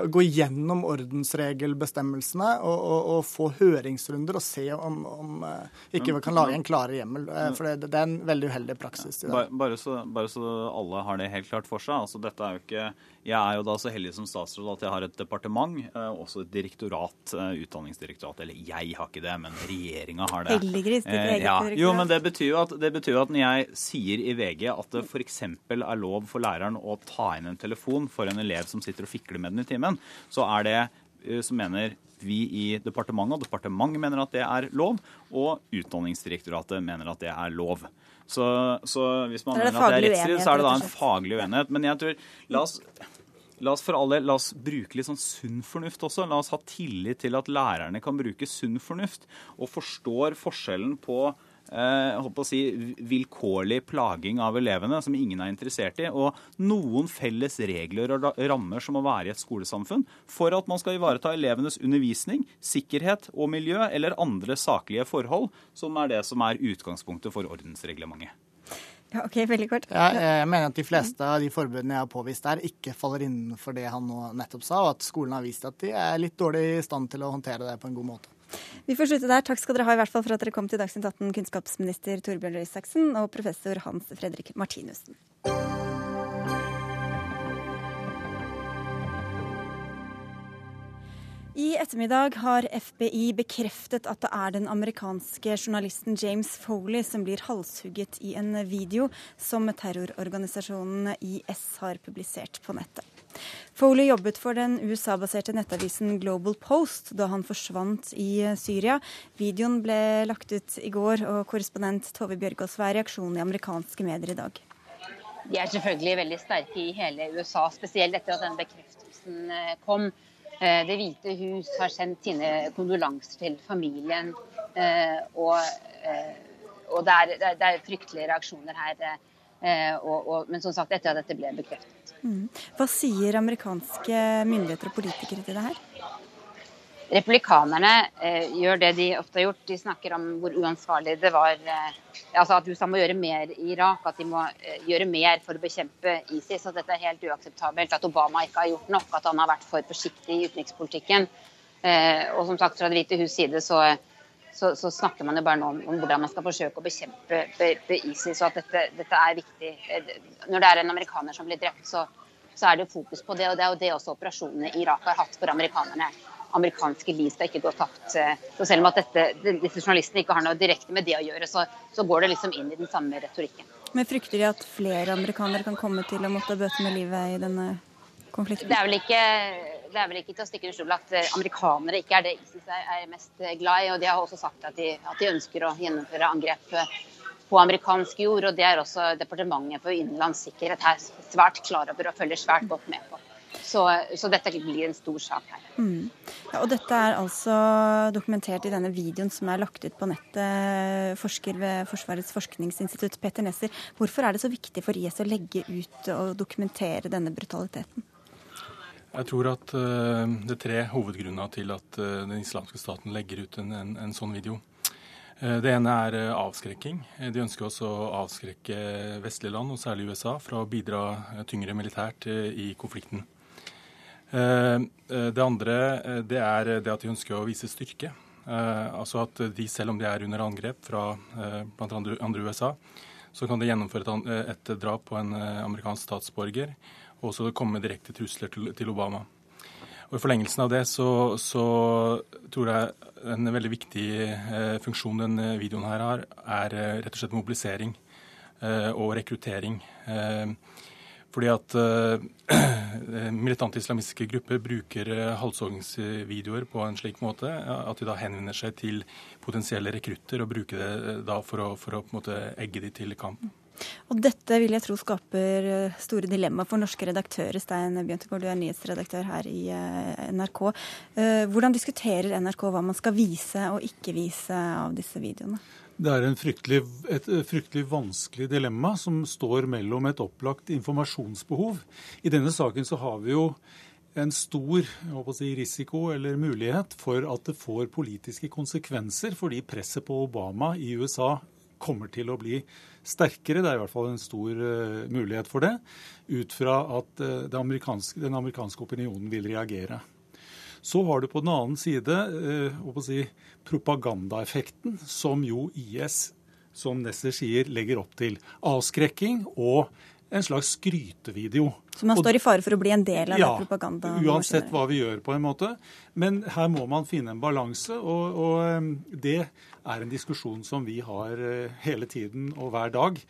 gå gjennom ordensregelbestemmelsene og, og, og, få høringsrunder og se om, om uh, ikke vi kan lage en klarere hjemmel. Uh, for det, det, er en veldig uheldig praksis. i dag. Bare så, bare så alle har det helt klart for seg. altså dette er jo ikke jeg er jo da så heldig som statsråd at jeg har et departement, også et direktorat, Utdanningsdirektorat. Eller jeg har ikke det, men regjeringa har det. Heldiggris, ditt eget ja. Jo, men det betyr, jo at, det betyr at når jeg sier i VG at det f.eks. er lov for læreren å ta inn en telefon for en elev som sitter og fikler med den i timen, så er det som mener vi i departementet, og departementet mener at det er lov, og Utdanningsdirektoratet mener at det er lov. Så, så hvis man mener at det er rettsstridig, så er det da en faglig uenighet. Men jeg tror, la oss, la oss for alle, la oss bruke litt sånn sunn fornuft også. La oss ha tillit til at lærerne kan bruke sunn fornuft og forstår forskjellen på eh, å si, vilkårlig plaging av elevene som ingen er interessert i, og noen felles regler og rammer som må være i et skolesamfunn for at man skal ivareta elevenes undervisning, sikkerhet og miljø eller andre saklige forhold, som er det som er utgangspunktet for ordensreglementet. Ja, ok, veldig kort. Ja, jeg mener at de fleste av de forbudene jeg har påvist der, ikke faller innenfor det han nå nettopp sa, og at skolen har vist at de er litt dårlig i stand til å håndtere det på en god måte. Vi får slutte der. Takk skal dere ha i hvert fall for at dere kom til Dagsnytt 18, kunnskapsminister Torbjørn Røe Isaksen og professor Hans Fredrik Martinussen. I ettermiddag har FBI bekreftet at det er den amerikanske journalisten James Foley som blir halshugget i en video som terrororganisasjonen IS har publisert på nettet. Foley jobbet for den USA-baserte nettavisen Global Post da han forsvant i Syria. Videoen ble lagt ut i går, og korrespondent Tove Bjørgaas, hva er reaksjonen i amerikanske medier i dag? De er selvfølgelig veldig sterke i hele USA, spesielt etter at den bekreftelsen eh, kom. Eh, det hvite hus har sendt sine kondolanser til familien. Eh, og, og det, er, det, er, fryktelige reaksjoner her. Og, og, men som sagt, etter at dette ble bekreftet. Mm. Hva sier amerikanske myndigheter og politikere til det her? Republikanerne eh, gjør det de ofte har gjort. De snakker om hvor uansvarlig det var. Eh, altså At USA må gjøre mer i Irak, at de må eh, gjøre mer for å bekjempe ISIS. At dette er helt uakseptabelt. At Obama ikke har gjort nok. At han har vært for forsiktig i utenrikspolitikken. Eh, og som sagt, fra Det hvite hus side så, så, så, snakker man jo bare nå om, om, hvordan man skal forsøke å bekjempe be, be ISIS. Og at dette, dette, er viktig. Eh, når det er en amerikaner som blir drept, så, så er det fokus på det. Og det er jo det også operasjonene i Irak har hatt for amerikanerne amerikanske liv skal ikke gå tapt. Så selv om at dette, disse journalistene ikke har noe direkte med det å gjøre, så, så går det liksom inn i den samme retorikken. Men frykter de at flere amerikanere kan komme til å måtte bøte med livet i denne konflikten? Det er vel ikke, det er vel ikke til å stikke under stol at eh, amerikanere ikke er det ISIS er mest glad i. og De har også sagt at de, at de ønsker å gjennomføre angrep på amerikansk jord. og Det er også Departementet for innenlands sikkerhet her svært klar over og følger svært godt med på. Så, så, dette blir en stor sak her. Mm. Ja, og dette er altså dokumentert i denne videoen som er lagt ut på nettet. Forsker ved Forsvarets forskningsinstitutt, Peter Nesser. Hvorfor er det så viktig for IS å legge ut og dokumentere denne brutaliteten? Jeg tror at uh, det er tre hovedgrunner til at uh, den islamske staten legger ut en, en, en sånn video. Det ene er avskrekking. De ønsker også å avskrekke vestlige land, og særlig USA, fra å bidra tyngre militært i konflikten. Eh, eh, det andre eh, det er det at de ønsker å vise styrke. Altså at de, selv om de er under angrep fra bl.a. Andre, USA, så kan de gjennomføre et, drap på en amerikansk statsborger og også komme direkte trusler til, til Obama. Og I forlengelsen av det så, så, tror jeg en veldig viktig eh, funksjon den videoen her har, er eh, rett og slett mobilisering eh, og rekruttering. Fordi at uh, militante islamistiske grupper bruker uh, halshoggingsvideoer på en slik måte at de da henvender seg til potensielle rekrutter og bruker det da for å, for å på en måte egge de til kamp. Og dette vil jeg tro skaper store dilemmaer for norske redaktører. Stein Bjøntegård, du er nyhetsredaktør her i NRK. Hvordan diskuterer NRK hva man skal vise og ikke vise av disse videoene? Det er fryktelig, et fryktelig vanskelig dilemma som står mellom et opplagt informasjonsbehov. I denne saken så har vi jo en stor si, risiko eller mulighet for at det får politiske konsekvenser, fordi presset på Obama i USA kommer til å bli sterkere. Det er i hvert fall en stor uh, mulighet for det, ut fra at uh, amerikanske, den amerikanske opinionen vil reagere. Så har du på den annen side eh, si, propagandaeffekten, som jo IS, som Nesser sier, legger opp til. Avskrekking og en slags skrytevideo. Så man står i fare for å bli en del av ja, propaganda? Ja, uansett hva vi gjør, på en måte. Men her må man finne en balanse, og, og eh, det er en diskusjon som vi har eh, hele tiden og hver dag.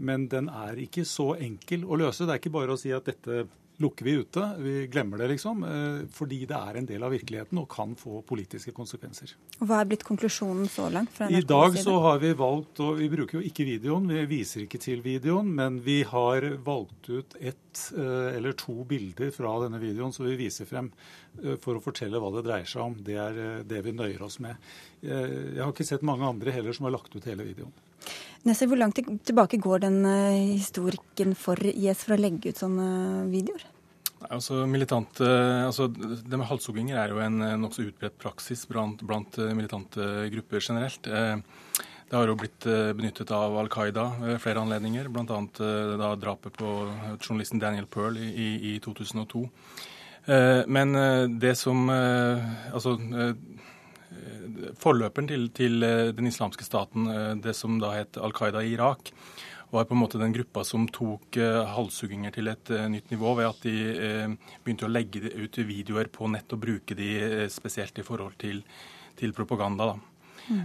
Men den er ikke så enkel å løse. Det er ikke bare å si at dette lukker vi ute. Vi glemmer det, liksom. Eh, fordi det er en del av virkeligheten og kan få politiske konsekvenser. Hva er blitt konklusjonen så langt? fra I dag så har vi valgt, og vi bruker jo ikke videoen, vi viser ikke til videoen, men vi har valgt ut ett eh, eller to bilder fra denne videoen som vi viser frem eh, for å fortelle hva det dreier seg om. Det er det vi nøyer oss med. Jeg har ikke sett mange andre heller som har lagt ut hele videoen. Nesse, hvor langt tilbake går den uh, historikken for IS for å legge ut sånne videoer? Altså, militante, altså, det med halshogginger er jo en nokså utbredt praksis blant, blant, militante grupper generelt. Det har jo blitt benyttet av Al Qaida ved flere anledninger, bl.a. drapet på journalisten Daniel Pearl i, i 2002. Men det som Altså forløperen til, til, eh, den islamske staten, eh, det som da het Al Qaida i Irak, var på en måte den gruppa som tok uh, halshugginger til et uh, nytt nivå ved at de uh, begynte å legge ut videoer på nett og bruke de spesielt i forhold til, til propaganda. Mm.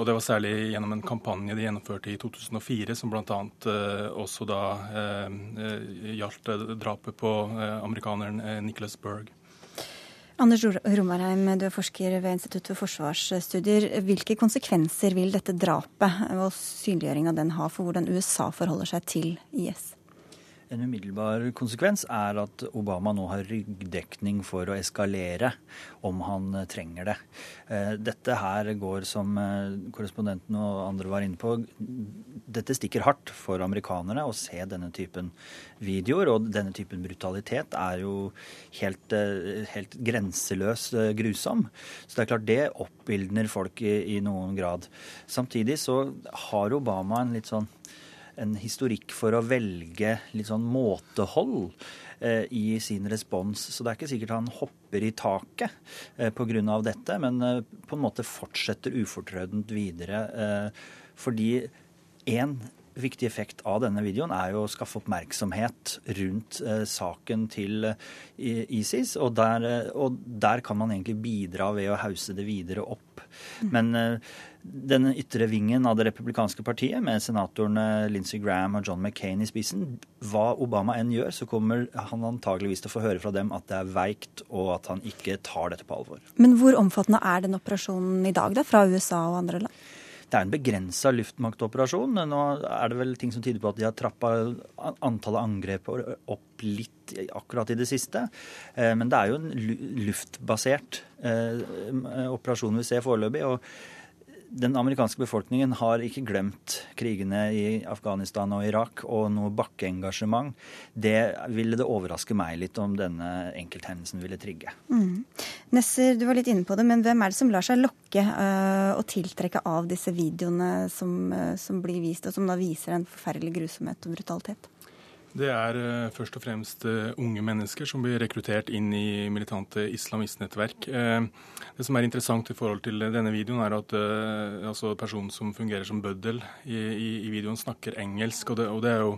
og Det var særlig gjennom en kampanje de gjennomførte i 2004, som bl.a. Uh, også da gjaldt drapet på amerikaneren Nicholas Berg. Anders Romarheim, du er forsker ved Institutt for forsvarsstudier. Hvilke konsekvenser vil dette drapet og synliggjøring av den ha for hvordan USA forholder seg til IS? En umiddelbar konsekvens er at Obama nå har ryggdekning for å eskalere om han eh, trenger det. Eh, dette her går, som eh, korrespondenten og andre var inne på, dette stikker hardt for amerikanere å se denne typen videoer. Og denne typen brutalitet er jo helt, helt grenseløs grusom. Så det er klart det oppildner folk i, i noen grad. Samtidig så har Obama en litt sånn en historikk for å velge litt sånn måtehold eh, i sin respons. Så det er ikke sikkert han hopper i taket eh, pga. dette, men eh, på en måte fortsetter ufortrødent videre. Eh, fordi én viktig effekt av denne videoen er jo å skaffe oppmerksomhet rundt saken til ISIS. Og der, og der, kan man egentlig bidra ved å hause det videre opp. Mm. Men den ytre vingen av det republikanske partiet, med senatorene Lindsey Graham og John McCain i spissen, hva Obama enn gjør, så kommer han antageligvis til å få høre fra dem at det er veikt, og at han ikke tar dette på alvor. Men hvor omfattende er den operasjonen i dag, da, fra USA og andre land? Det er en begrensa luftmaktoperasjon. Nå er det vel ting som tyder på at de har trappa antallet angrep opp litt akkurat i det siste. Eh, men det er jo en luftbasert eh, operasjon vi ser foreløpig. og den amerikanske befolkningen har ikke glemt krigene i Afghanistan og Irak og noe bakkeengasjement. Det ville det overraske meg litt om denne enkelthendelsen ville trigge. Mm. Nesser, du var litt inne på det, men hvem er det som lar seg lokke uh, og tiltrekke av disse videoene som, uh, som blir vist, og som da viser en forferdelig grusomhet og brutalitet? Det er uh, først og fremst uh, unge mennesker som blir rekruttert inn i militante islamistnettverk. Uh, det som er interessant i forhold til denne videoen, er at altså personen som fungerer som bøddel i, i, i videoen, snakker engelsk. Og det, og det er jo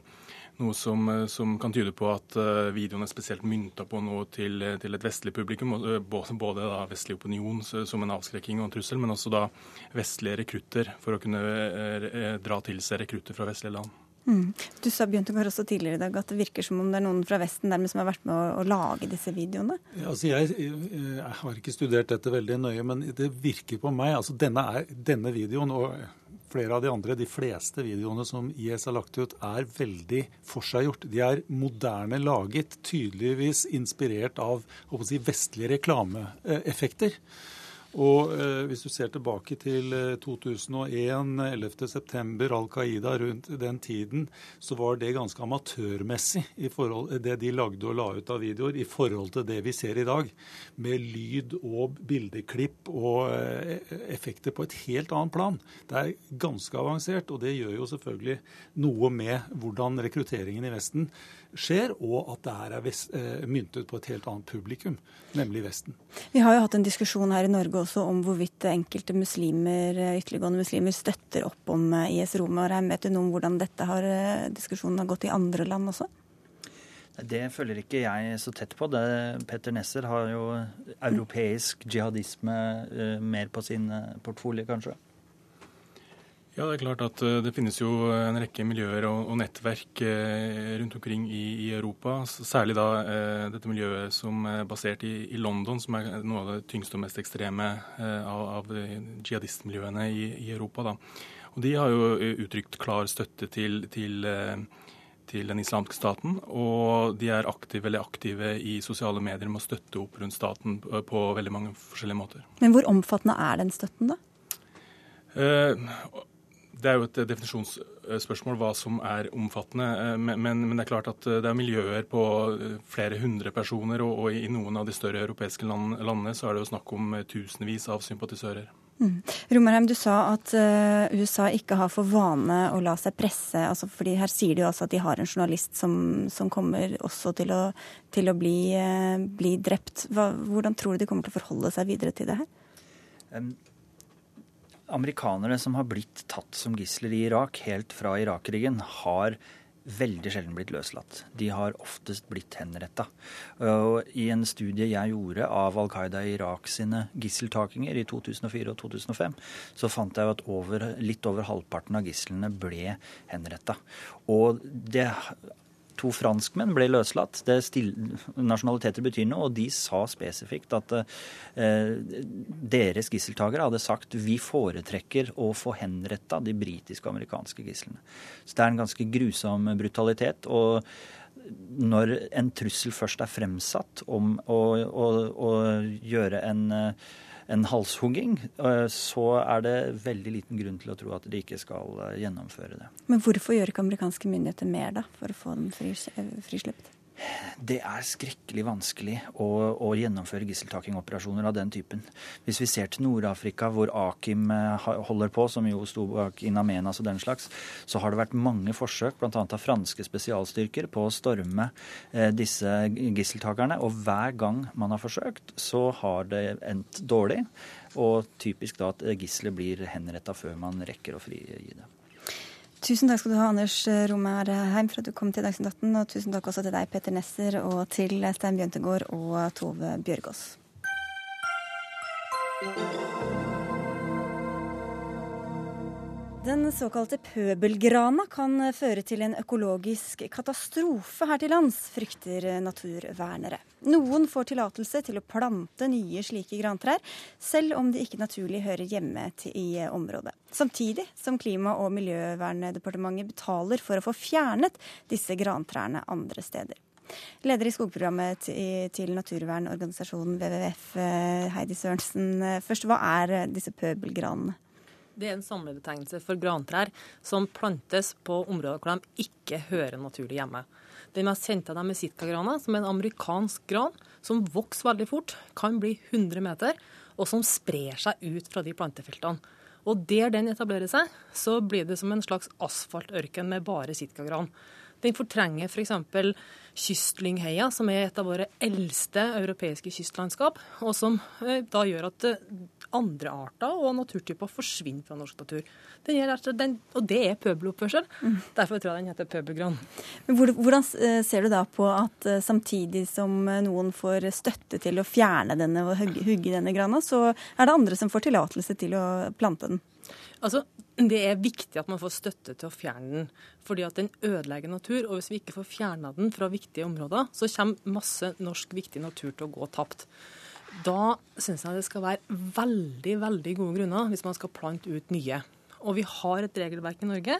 noe som, som, kan tyde på at videoen er spesielt mynta på noe til, til et vestlig publikum. Både, både vestlig opinion som en avskrekking og en trussel, men også da vestlige rekrutter for å kunne dra til seg rekrutter fra vestlige land. Mm. Du sa Bjørntegård også tidligere i dag at det virker som om det er noen fra Vesten dermed som har vært med å, å lage disse videoene? Ja, altså jeg, jeg, har ikke studert dette veldig nøye, men det virker på meg altså denne, er, denne videoen og flere av de andre, de fleste videoene som IS har lagt ut, er veldig forseggjort. De er moderne laget, tydeligvis inspirert av si, vestlige reklameeffekter. Og eh, Hvis du ser tilbake til 2001, 11.9., Al Qaida rundt den tiden, så var det ganske amatørmessig i forhold det de lagde og la ut av videoer, i forhold til det vi ser i dag. Med lyd og bildeklipp og eh, effekter på et helt annet plan. Det er ganske avansert, og det gjør jo selvfølgelig noe med hvordan rekrutteringen i Vesten skjer, og at det her er vest, eh, myntet på et helt annet publikum, nemlig Vesten. Vi har jo hatt en diskusjon her i Norge også om hvorvidt enkelte muslimer, eh, ytterliggående muslimer støtter opp om eh, IS Roma. Vet du noe om hvordan dette har, eh, diskusjonen har gått i andre land også? Det følger ikke jeg så tett på. Det, Petter Nesser har jo europeisk jihadisme mer på sin portfolio, kanskje. Ja, Det er klart at eh, det finnes jo en rekke miljøer og, og nettverk eh, rundt omkring i, i, Europa. Særlig da eh, dette miljøet som er basert i, i, London, som er noe av det tyngste og mest ekstreme eh, av, av jihadistmiljøene i, i, Europa. da. Og De har jo eh, uttrykt klar støtte til, til, eh, til, den islamske staten. Og de er aktive eller aktive i sosiale medier med å støtte opp rundt staten på, veldig mange forskjellige måter. Men hvor omfattende er den støtten, da? Det er jo et definisjonsspørsmål hva som er omfattende. Men, men, men, det er klart at eh, det er miljøer på eh, flere hundre personer, og, og i noen av de større europeiske land, landene så er det jo snakk om tusenvis av sympatisører. Mm. Romerheim, du sa at uh, USA ikke har for vane å la seg presse. Altså fordi Her sier de jo altså at de har en journalist som, som kommer også til å, til å bli, uh, bli, drept. Hva, hvordan tror du de kommer til å forholde seg videre til det her? Um amerikanere som har blitt tatt som gisler i Irak helt fra Irak-krigen, har veldig sjelden blitt løslatt. De har oftest blitt henretta. I en studie jeg gjorde av Al Qaida i Irak sine gisseltakinger i 2004 og 2005, så fant jeg at over, litt over halvparten av gislene ble henretta. Og det To franskmenn ble løslatt. Det nasjonaliteter betyr noe, og de sa spesifikt at eh, deres gisseltakere hadde sagt vi foretrekker å få henretta de britiske og amerikanske gislene. Så det er en ganske grusom brutalitet. og når en trussel først er fremsatt om å, å, å gjøre en en halshugging, eh, så er det veldig liten grunn til å tro at de ikke skal eh, gjennomføre det. Men hvorfor gjør ikke amerikanske myndigheter mer da, for å få dem frislippet? Det er skrekkelig vanskelig å, å gjennomføre gisseltakingoperasjoner av den typen. Hvis vi ser til Nord-Afrika, hvor Akim eh, holder på, som jo sto bak Inamenas og den slags, så har det vært mange forsøk, bl.a. av franske spesialstyrker, på å storme eh, disse gisseltakerne. Og hver gang man har forsøkt, så har det endt dårlig. Og typisk da at gisselet blir henretta før man rekker å frigi det. Tusen takk skal du ha, Anders Romerheim, for at du kom til Dagsnytt 18. Og tusen takk også til deg, Peter Nesser, og til Stein Bjøntegård og Tove Bjørgaas. Den såkalte pøbelgrana kan føre til en økologisk katastrofe her til lands, frykter naturvernere. Noen får tillatelse til å plante nye slike grantrær, selv om de ikke naturlig hører hjemme i området. Samtidig som Klima- og miljøverndepartementet betaler for å få fjernet disse grantrærne andre steder. Leder i skogprogrammet til naturvernorganisasjonen WWF, Heidi Sørensen. Først, hva er disse pøbelgranene? Det er en samlebetegnelse for grantrær som plantes på områder hvor de ikke hører naturlig hjemme. Den mest kjente av dem er sitkagrana, som er en amerikansk gran som vokser veldig fort, kan bli 100 meter, og som sprer seg ut fra de plantefeltene. Og der den etablerer seg, så blir det som en slags asfaltørken med bare sitkagran. Den fortrenger f.eks. For Kystlyngheia, som er et av våre eldste europeiske kystlandskap, og som eh, da gjør at eh, andre arter og naturtyper forsvinner fra norsk natur. Den den, og det er pøbeloppførsel. Mm. Derfor tror jeg den heter pøbelgran. Hvordan eh, ser du da på at samtidig som noen får støtte til å fjerne denne og hugge denne grana, så er det andre som får tillatelse til å plante den? Altså, Det er viktig at man får støtte til å fjerne den, fordi at den ødelegger natur. Og hvis vi ikke får fjerna den fra viktige områder, så kommer masse norsk viktig natur til å gå tapt. Da syns jeg det skal være veldig veldig gode grunner hvis man skal plante ut nye. Og vi har et regelverk i Norge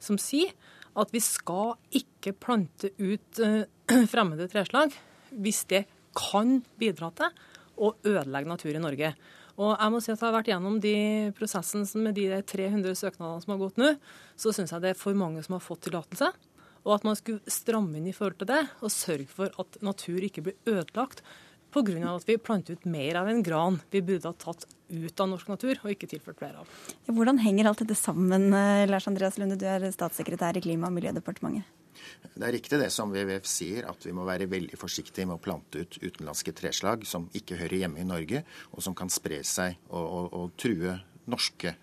som sier at vi skal ikke plante ut uh, fremmede treslag hvis det kan bidra til å ødelegge natur i Norge. Og jeg må si at jeg har vært gjennom de prosessene med de 300 søknadene som har gått nå, så syns jeg det er for mange som har fått tillatelse. Og at man skulle stramme inn i forhold til det, og sørge for at natur ikke blir ødelagt pga. at vi planter ut mer av en gran vi burde ha tatt ut av norsk natur, og ikke tilført flere av. Hvordan henger alt dette sammen, eh, Lars Andreas Lunde, du er statssekretær i Klima- og miljødepartementet? Det er riktig det som WWF sier, at vi må være veldig forsiktige med å plante ut utenlandske treslag som ikke hører hjemme i Norge, og som kan spre seg og, og, og true norske,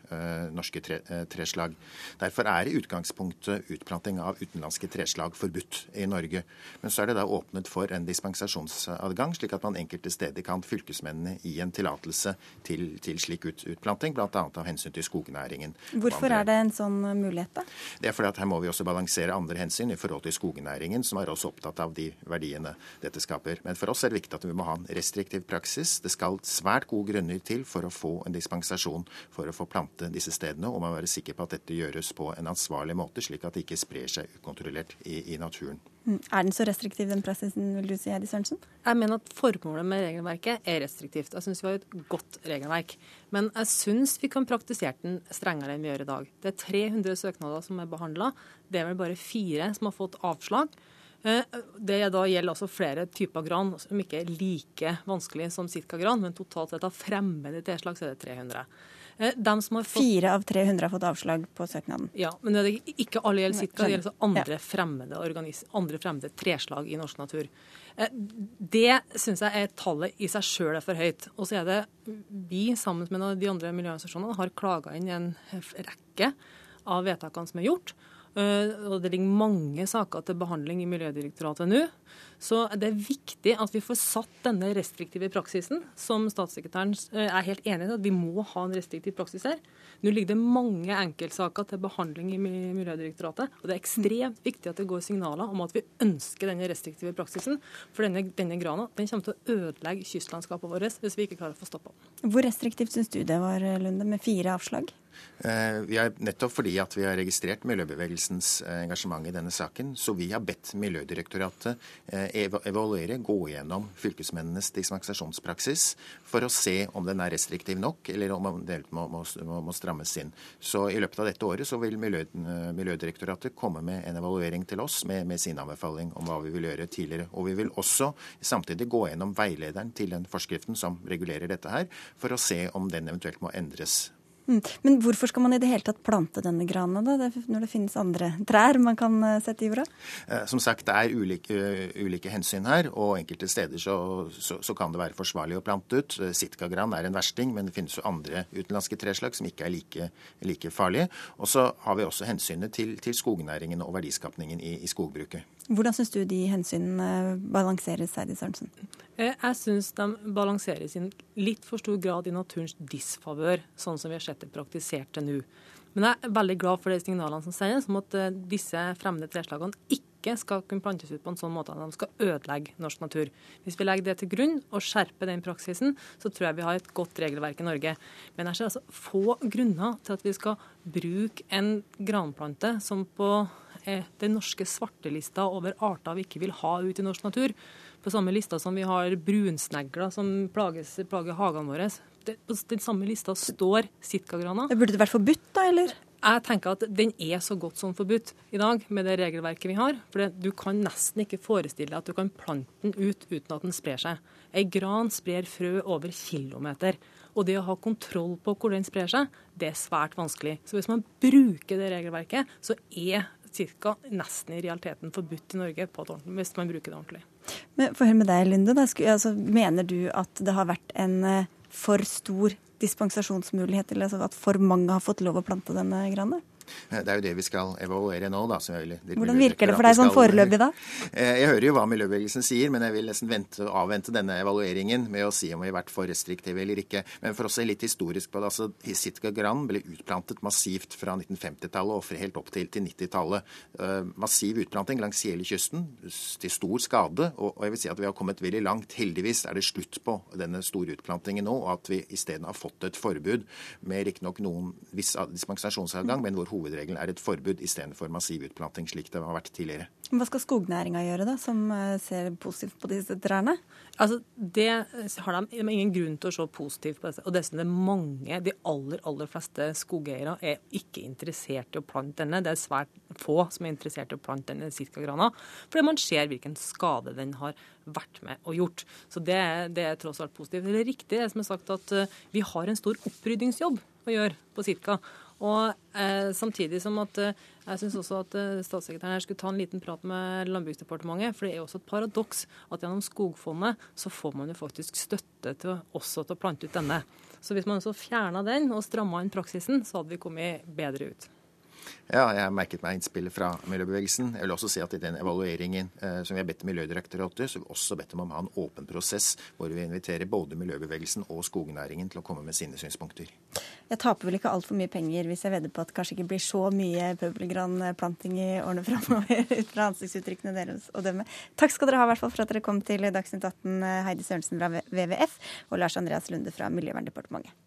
norske tre, treslag. Derfor er i utgangspunktet utplanting av utenlandske treslag forbudt i Norge. Men så er det da åpnet for en dispensasjonsadgang, slik at man enkelte steder kan fylkesmennene gi en tillatelse til, til, slik ut, utplanting, bl.a. av hensyn til skognæringen. Hvorfor er det en sånn mulighet, da? Det er fordi at her må vi også balansere andre hensyn i forhold til skognæringen, som er også opptatt av de verdiene dette skaper. Men for oss er det viktig at vi må ha en restriktiv praksis. Det skal svært gode grunner til for å få en dispensasjon for å få plante disse stedene, og man må være sikker på at dette gjøres på en ansvarlig måte, slik at det ikke sprer seg ukontrollert i, i naturen. Mm. Er den så restriktiv, den praksisen, vil du si, Heidi Sørensen? Jeg mener at formålet med regelverket er restriktivt. Jeg syns vi har et godt regelverk. Men jeg syns vi kan praktisere den strengere enn vi gjør i dag. Det er 300 søknader som er behandla. Det er vel bare fire som har fått avslag. Eh, det da gjelder også flere typer gran som ikke er like vanskelig som sitka-gran, men totalt sett av fremmede tilslag så er det 300. Eh, fått... Fire av 300 har fått avslag på søknaden? Ja, men det er ikke alle gjelder sitka, det gjelder andre, fremmede andre fremmede treslag i norsk natur. Eh, det syns jeg er tallet i seg sjøl er for høyt. Og så er det vi, sammen med de andre miljøorganisasjonene, har klaga inn en rekke av vedtakene som er gjort. Eh, og det ligger mange saker til behandling i Miljødirektoratet nå. Så det er viktig at vi får satt denne restriktive praksisen, som statssekretæren eh, er helt enig i at vi må ha en restriktiv praksis her. Nå ligger det mange enkeltsaker til behandling i Miljødirektoratet. Og det er ekstremt viktig at det går signaler om at vi ønsker denne restriktive praksisen. For denne, denne grana den kommer til å ødelegge kystlandskapet vårt hvis vi ikke klarer å få stoppa den. Hvor restriktivt syns du det var, Lunde, med fire avslag? Eh, nettopp fordi at vi har registrert miljøbevegelsens eh, engasjement i denne saken, så vi har bedt Miljødirektoratet eh, evaluere, gå gjennom fylkesmennenes dispensasjonspraksis for å se om den er restriktiv nok, eller om den må, må, må, strammes inn. Så I løpet av dette året så vil Miljø, Miljødirektoratet komme med en evaluering til oss med, med, sin anbefaling om hva vi vil gjøre tidligere. Og vi vil også samtidig gå gjennom veilederen til den forskriften som regulerer dette her, for å se om den eventuelt må endres. Men hvorfor skal man i det hele tatt plante denne grana, da, når det finnes andre trær man kan eh, sette i jorda? Eh, som sagt, det er ulike, ulike hensyn her, og enkelte steder så, så, så, kan det være forsvarlig å plante ut. Eh, Sitkagran er en versting, men det finnes jo andre utenlandske treslag som ikke er like, like farlige. Og så har vi også hensynet til, til skognæringen og verdiskapningen i, i skogbruket. Hvordan syns du de hensynene balanseres, Heidi Sørensen? Eh, jeg syns de balanseres i litt for stor grad i naturens disfavør, sånn som vi har sett det praktisert til nå. Men jeg er veldig glad for de signalene som sendes om at eh, disse fremmede treslagene ikke skal kunne plantes ut på en sånn måte at de skal ødelegge norsk natur. Hvis vi legger det til grunn og skjerper den praksisen, så tror jeg vi har et godt regelverk i Norge. Men jeg ser altså få grunner til at vi skal bruke en granplante som på eh, den norske svartelista over arter vi ikke vil ha ut i norsk natur, på samme lista som vi har brunsnegler som plages, plager hagene våre. på den samme lista står sitkagrana. Burde det vært forbudt, da, eller? Jeg tenker at Den er så godt som forbudt i dag med det regelverket vi har. For Du kan nesten ikke forestille deg at du kan plante den ut uten at den sprer seg. Ei gran sprer frø over kilometer. Og det å ha kontroll på hvor den sprer seg, det er svært vanskelig. Så hvis man bruker det regelverket, så er ca. nesten i realiteten forbudt i Norge hvis man bruker det ordentlig. Men Få høre med deg, Lunde. Altså, mener du at det har vært en eh, for stor dispensasjonsmulighet, eller altså at for mange har fått lov å plante denne granen? Eh, det er jo det vi skal evaluere nå. Da, Hvordan virker det for deg sånn foreløpig, da? Eh, jeg hører jo hva miljøbevegelsen sier, men jeg vil nesten vente, avvente denne evalueringen med å si om vi har vært for restriktive eller ikke. Men for oss er litt historisk på det. altså Sitka Gran ble utplantet massivt fra 1950-tallet og helt opp til, til 90-tallet. Uh, massiv utplanting langs hele kysten, til stor skade. Og, jeg vil si at vi har kommet veldig langt. Heldigvis er det slutt på denne store utplantingen nå, og at vi isteden har fått et forbud med riktignok noen viss dispensasjonsadgang, men hvor hovedregelen er et forbud istedenfor massiv utplanting, slik det har vært tidligere. Hva skal skognæringa gjøre, da, som eh, ser positivt på disse trærne? Altså, Det har de, ingen grunn til å se positivt på. Dette. Og dessuten er mange, de aller aller fleste skogeiere er ikke interessert i å plante denne. Det er svært få som er interessert i å plante denne sitkagrana, fordi man ser hvilken skade den har vært med og gjort. Så det, det er tross alt positivt. Det er riktig det som er sagt at eh, vi har en stor oppryddingsjobb å gjøre på Sitka. Og eh, Samtidig som at eh, jeg syns også at eh, statssekretæren her skulle ta en liten prat med Landbruksdepartementet. For det er jo også et paradoks at gjennom Skogfondet så får man jo faktisk støtte til også til å plante ut denne. Så hvis man så fjerna den og stramma inn praksisen, så hadde vi kommet bedre ut. Ja, jeg har merket meg innspillet fra miljøbevegelsen. Jeg vil også si at i den evalueringen eh, som vi har bedt Miljødirektoratet, så har vi også bedt dem om å ha en åpen prosess hvor vi inviterer både miljøbevegelsen og skognæringen til å komme med sine synspunkter. Jeg taper vel ikke altfor mye penger hvis jeg vedder på at det kanskje ikke blir så mye pøbelgranplanting i årene framover ut fra ansiktsuttrykkene deres å dømme. Takk skal dere ha i hvert fall for at dere kom til Dagsnytt 18, Heidi Sørensen fra WWF og Lars Andreas Lunde fra Miljøverndepartementet.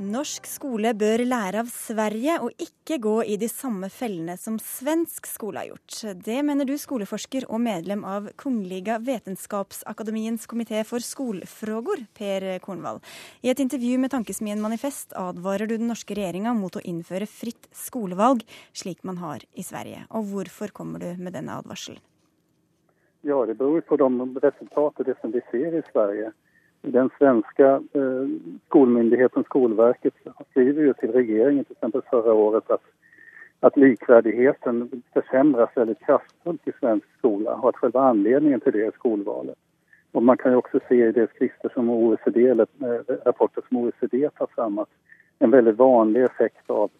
Norsk skole bør lære av Sverige og ikke gå i de samme fellene som svensk skole har gjort. Det mener du, skoleforsker og medlem av Kungliga Vetenskapsakademiens komité for skolefrågor, Per Kornvall. I et intervju med Tankesmien Manifest advarer du den norske regjeringa mot å innføre fritt skolevalg, slik man har i Sverige. Og hvorfor kommer du med denne advarselen? Ja, det beror på de resultater som vi ser i Sverige. Den svenska eh, skolmyndigheten Skolverket skriver ju till regeringen till exempel förra året att, att likvärdigheten försämras väldigt kraftfullt i svensk skola och att själva anledningen till det är skolvalet. Och man kan ju också se i de skrifter som OECD, eller eh, rapporter som OECD tar fram att en väldigt vanlig effekt av,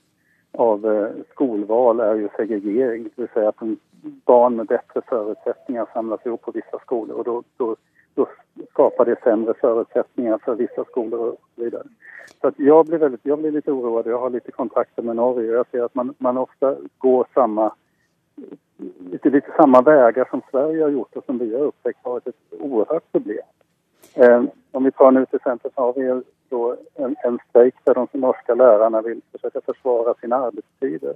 av eh, skolval är ju segregering, det vill säga att barn med bättre förutsättningar samlas ihop på vissa skolor och då, då då skapar det sämre förutsättningar för vissa skolor och så vidare. Så att jag, blir väldigt, jag blir lite oroad. Jag har lite kontakter med Norge. Jag ser att man, man ofta går samma, lite, lite samma vägar som Sverige har gjort och som vi har upptäckt varit ett oerhört problem. Eh, om vi tar nu till exempel så har vi då en, en strejk där de norska lärarna vill försöka försvara sina arbetstider.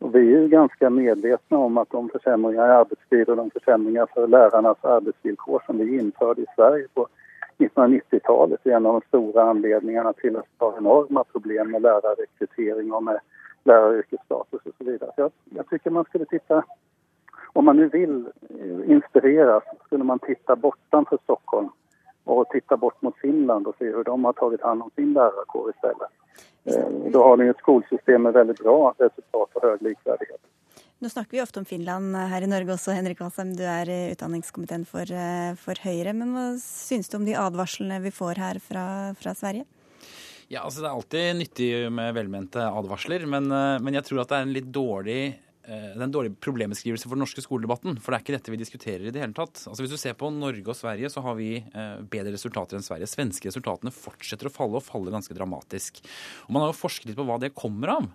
Och vi är ganska medvetna om att de försämringar i arbetstid och de försämringar för lärarnas arbetsvillkor som vi införde i Sverige på 1990-talet är en av de stora anledningarna till att vi har enorma problem med lärarrekrytering och med läraryrkesstatus och så vidare. Så jag, jag tycker man skulle titta, om man nu vill inspireras, skulle man titta bortanför Stockholm och titta bort mot Finland och se hur de har tagit hand om sin lärarkår istället. Eh, da har de et skolesystem med veldig bra resultat og høy likverdighet. Nå snakker vi ofte om Finland her i Norge også, Henrik Asheim. Du er i utdanningskomiteen for, eh, for, Høyre. Men hva syns du om de advarslene vi får her fra, fra Sverige? Ja, altså Det er alltid nyttig med velmente advarsler, men, eh, men jeg tror at det er en litt dårlig Eh, det er en dårlig problembeskrivelse for den norske skoledebatten. For det er ikke dette vi diskuterer i det hele tatt. Altså Hvis du ser på Norge og Sverige, så har vi eh, bedre resultater enn Sverige. Svenske resultatene fortsetter å falle, og faller ganske dramatisk. Og Man har jo forsket litt på hva det kommer av.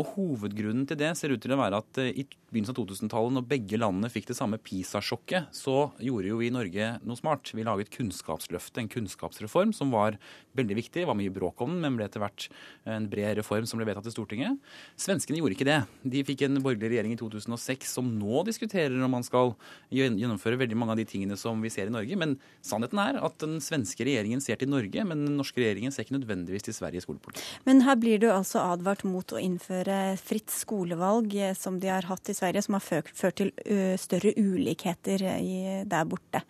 Og Hovedgrunnen til det ser ut til å være at eh, i begynnelsen av 2000-tallet, når begge landene fikk det samme PISA-sjokket, så gjorde jo vi i Norge noe smart. Vi laget Kunnskapsløftet, en kunnskapsreform som var veldig viktig. Det var mye bråk om den, men ble etter hvert en bred reform som ble vedtatt i Stortinget. Svenskene gjorde ikke det. De fikk en borgerlig regjering i 2006 som nå diskuterer om man skal gjennomføre veldig mange av de tingene som vi ser i Norge. Men sannheten er at den svenske regjeringen ser til Norge, men den norske regjeringen ser ikke nødvendigvis til Sveriges skolepolitikk. Men her blir du altså advart mot å innføre fritt skolevalg, eh, som de har hatt i Sverige, som har ført til større ulikheter der borte.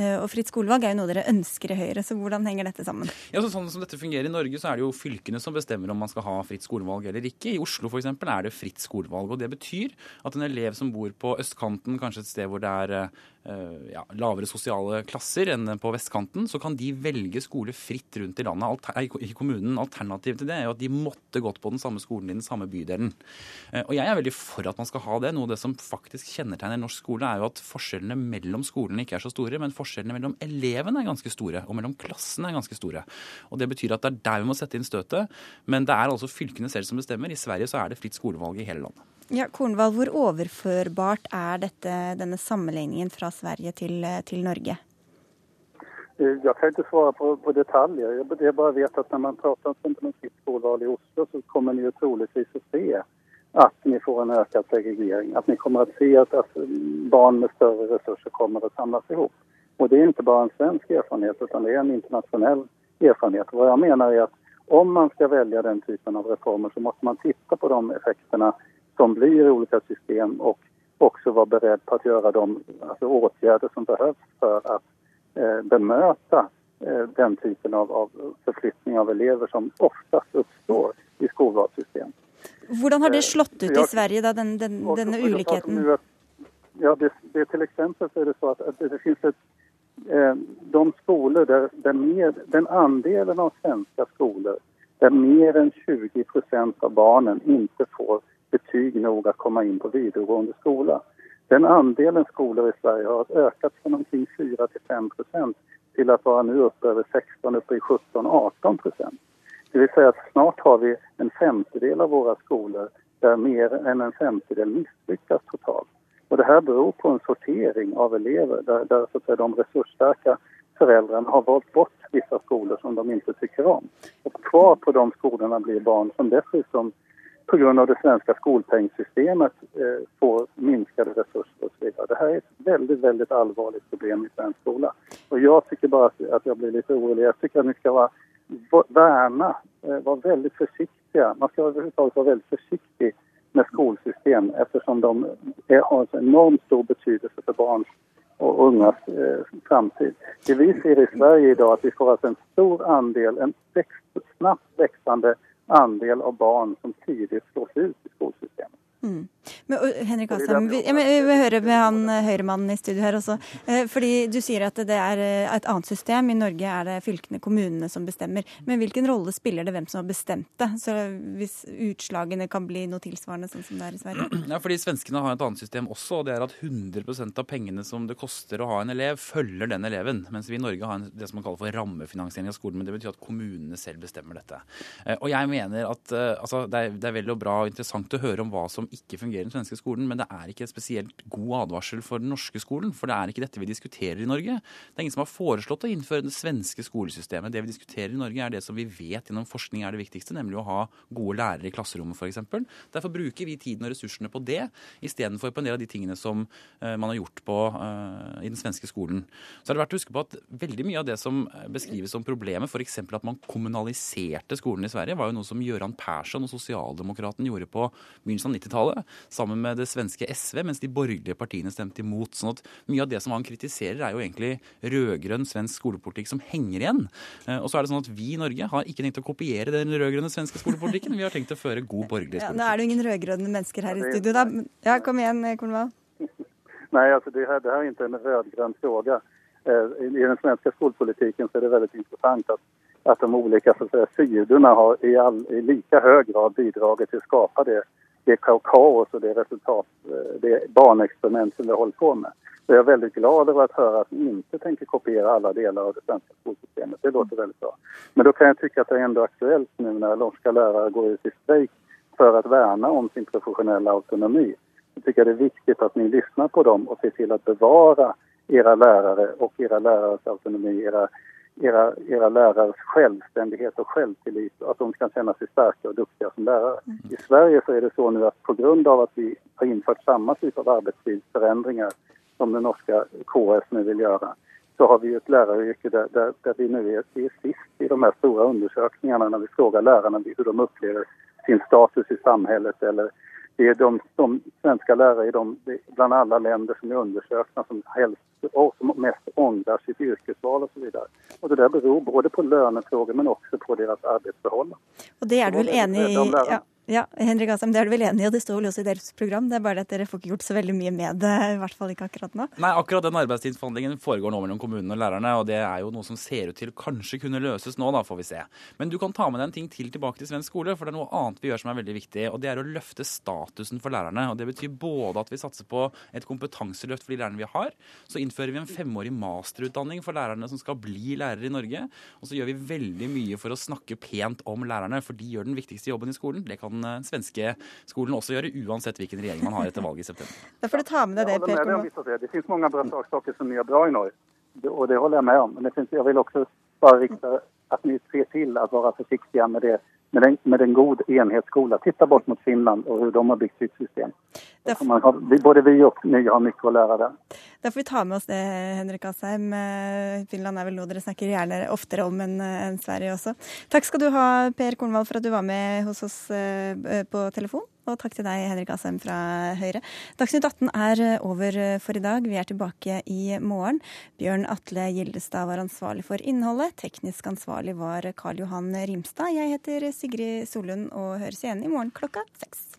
Eh, og fritt skolevalg er jo noe dere ønsker i Høyre, så hvordan henger dette sammen? Ja, så sånn som dette fungerer i Norge, så er det jo fylkene som bestemmer om man skal ha fritt skolevalg eller ikke. I Oslo f.eks. er det fritt skolevalg. og Det betyr at en elev som bor på østkanten, kanskje et sted hvor det er eh, ja, lavere sosiale klasser enn på vestkanten, så kan de velge skole fritt rundt i landet. I kommunen Alternativet til det er jo at de måtte gått på den samme skolen i den samme bydelen. Eh, og jeg er veldig for at man skal ha det. Noe av det som faktisk kjennetegner norsk skole, er jo at forskjellene mellom skolene ikke er så store. men forskjellene mellom elevene er ganske store, og mellom klassene er ganske store. Og Det betyr at det er der vi må sette inn støtet. Men det er altså fylkene selv som bestemmer. I Sverige så er det fritt skolevalg i hele landet. Ja, Kornvald, hvor overførbart er dette, denne sammenligningen fra Sverige til, til Norge? Eh, jeg kan ikke svare på, på detaljer. Jeg bare vet at når man prater om fritt skolevalg i Oslo, så kommer dere troligvis å se at dere får en økt segregering. At dere kommer å se at, at barn med større ressurser kommer å samles ihop. Og det er ikke bare en svensk erfarenhet utan det er en internasjonal erfarenhet. Hva jeg mener er at om man skal velge den typen av reformer så må man titte på de effekterna de blir i olika system och också vara beredd på att göra de alltså, åtgärder som behövs för att eh, bemöta eh, den typen av, av förflyttning av elever som oftast uppstår i skolvalssystem. Hvordan har det slått ut i Sverige, da, den, den, denne ulikheten? Ja, det, det Til eksempel så er det så at, at det finnes et eh, de skoler der, der mer, den andelen av svenska skoler der mer enn 20 procent av barnen ikke får betyg nog att komma in på videregående skola. Den andelen skolor i Sverige har ökat från omkring 4 till 5 procent till att vara nu uppe över 16, uppe i 17-18 procent. Det vill säga att snart har vi en femtedel av våra skolor där mer än en femtedel misslyckas totalt. Och det här beror på en sortering av elever där, där så att säga, de resursstarka föräldrarna har valt bort vissa skolor som de inte tycker om. Och kvar på de skolorna blir barn som dessutom på grund av det svenska skolpengssystemet eh, får minskade resurser och. Det här är ett väldigt, väldigt allvarligt problem i svensk skola. Och jag tycker bara att, att blir lite orolig. Jag tycker att ni ska vara, va- värna, eh, vara väldigt försiktiga. Man ska överhuvudtaget vara väldigt med skolsystem eftersom de är, har en enormt stor betydelse för barns och ungas eh, framtid. Det vi ser i Sverige idag dag att vi får en stor andel, en växt, snabbt växande andel av barn som tidigt slås ut i skolsystemet. Mm. Men, Henrik Asheim, vi, ja, men, vi vil høre med han eh, høyremannen i studio her også. Eh, fordi Du sier at det er eh, et annet system. I Norge er det fylkene, kommunene som bestemmer. Men hvilken rolle spiller det hvem som har bestemt det? Så Hvis utslagene kan bli noe tilsvarende sånn som det er i Sverige? Ja, fordi Svenskene har et annet system også, og det er at 100% av pengene som det koster å ha en elev, følger den eleven. Mens vi i Norge har en, det som man kaller for rammefinansiering av skolen. Men det betyr at kommunene selv bestemmer dette. Og jeg mener at altså, det, er, det er veldig bra og interessant å høre om hva som ikke fungerer i den svenske skolen, men det er ikke spesielt god advarsel for den norske skolen. For det er ikke dette vi diskuterer i Norge. Det er ingen som har foreslått å innføre det svenske skolesystemet. Det vi diskuterer i Norge, er det som vi vet gjennom forskning er det viktigste, nemlig å ha gode lærere i klasserommet f.eks. Derfor bruker vi tiden og ressursene på det, istedenfor på en del av de tingene som eh, man har gjort på uh, i den svenske skolen. Så er det verdt å huske på at veldig mye av det som eh, beskrives som problemet, f.eks. at man kommunaliserte skolen i Sverige, var jo noe som Gøran Persson og sosialdemokraten gjorde på begynnelsen av 90-tallet, sammen med det svenske SV, mens de borgerlige partiene stemte imot. Sånn at mye av det som han kritiserer, er jo egentlig rød-grønn svensk skolepolitikk som henger igjen. Eh, Og så er det sånn at vi i Norge har ikke tenkt å kopiere den rød-grønne svenske skolepolitikken. Vi har tenkt å føre god borgerlig Ja, skolepolitikk. nå er det jo ingen rød-grønne mennesker her i studio, da. Ja, kom igjen, eh, Kornvall. Nej, alltså det, här, det här är inte en rödgrön fråga. Eh, I, I den svenska skolpolitiken så är det väldigt intressant att, att de olika så att säga, sidorna har i, all, i lika hög grad bidragit till att skapa det, det ka- kaos och det resultat, eh, det barnexperiment som vi håller på med. Så jag är väldigt glad över att höra att ni inte tänker kopiera alla delar av det svenska skolsystemet. Det låter väldigt bra. Men då kan jag tycka att det är ändå aktuellt nu när norska lärare går ut i strejk för att värna om sin professionella autonomi. Jag tycker det är viktigt att ni lyssnar på dem och ser till att bevara era lärare och era lärares autonomi, era, era, era lärares självständighet och självtillit och att de kan känna sig starka och duktiga som lärare. I Sverige så är det så nu att på grund av att vi har infört samma typ av arbetstidsförändringar som den norska KS nu vill göra så har vi ett läraryrke där, där, där vi nu är, vi är sist i de här stora undersökningarna när vi frågar lärarna hur de upplever sin status i samhället eller det är de, de svenska lärare i de, bland alla länder som är undersökta som helst och som mest ångrar sitt yrkesval och så vidare. Och det där beror både på lönefrågor men också på deras arbetsförhållanden. Og det er du vel enig i? Ja, Henrik Asheim, det er du vel enig i, og det står vel også i deres program. Det er bare at dere får ikke gjort så veldig mye med det, i hvert fall ikke akkurat nå. Nei, akkurat den arbeidstidsforhandlingen foregår nå mellom kommunene og lærerne, og det er jo noe som ser ut til kanskje kunne løses nå, da får vi se. Men du kan ta med deg en ting til tilbake til svensk skole, for det er noe annet vi gjør som er veldig viktig, og det er å løfte statusen for lærerne. Og det betyr både at vi satser på et kompetanseløft for de lærerne vi har, så innfører vi en femårig masterutdanning for lærerne som skal bli lærere i Norge, og så gjør vi veldig mye for å snakke pent om lærerne, for de gjør den viktigste jobben i skolen. Det kan den svenske skolen også gjøre, uansett hvilken regjering man har etter valget i september. Da får du ta med deg det, Per saker. Det finnes mange bra saker som gjør bra i Norge. og det holder jeg med om. Men jeg, synes, jeg vil også bare rikte at ni ser til å være forsiktige med, det, med, en, med en god enhetsskola. Titta bort mot Finland och hur de har byggt sitt system. Derfor... man har, både vi och ni har mycket att lära där. Da får vi ta med oss det, Henrik Asheim. Eh, Finland er vel noe dere snakker gjerne oftere om enn en Sverige også. Takk skal du ha, Per Kornvald, for at du var med hos oss eh, på telefon. Og takk til deg, Henrik Asheim fra Høyre. Dagsnytt 18 er over for i dag. Vi er tilbake i morgen. Bjørn Atle Gildestad var ansvarlig for innholdet. Teknisk ansvarlig var Karl Johan Rimstad. Jeg heter Sigrid Solund og høres igjen i morgen klokka seks.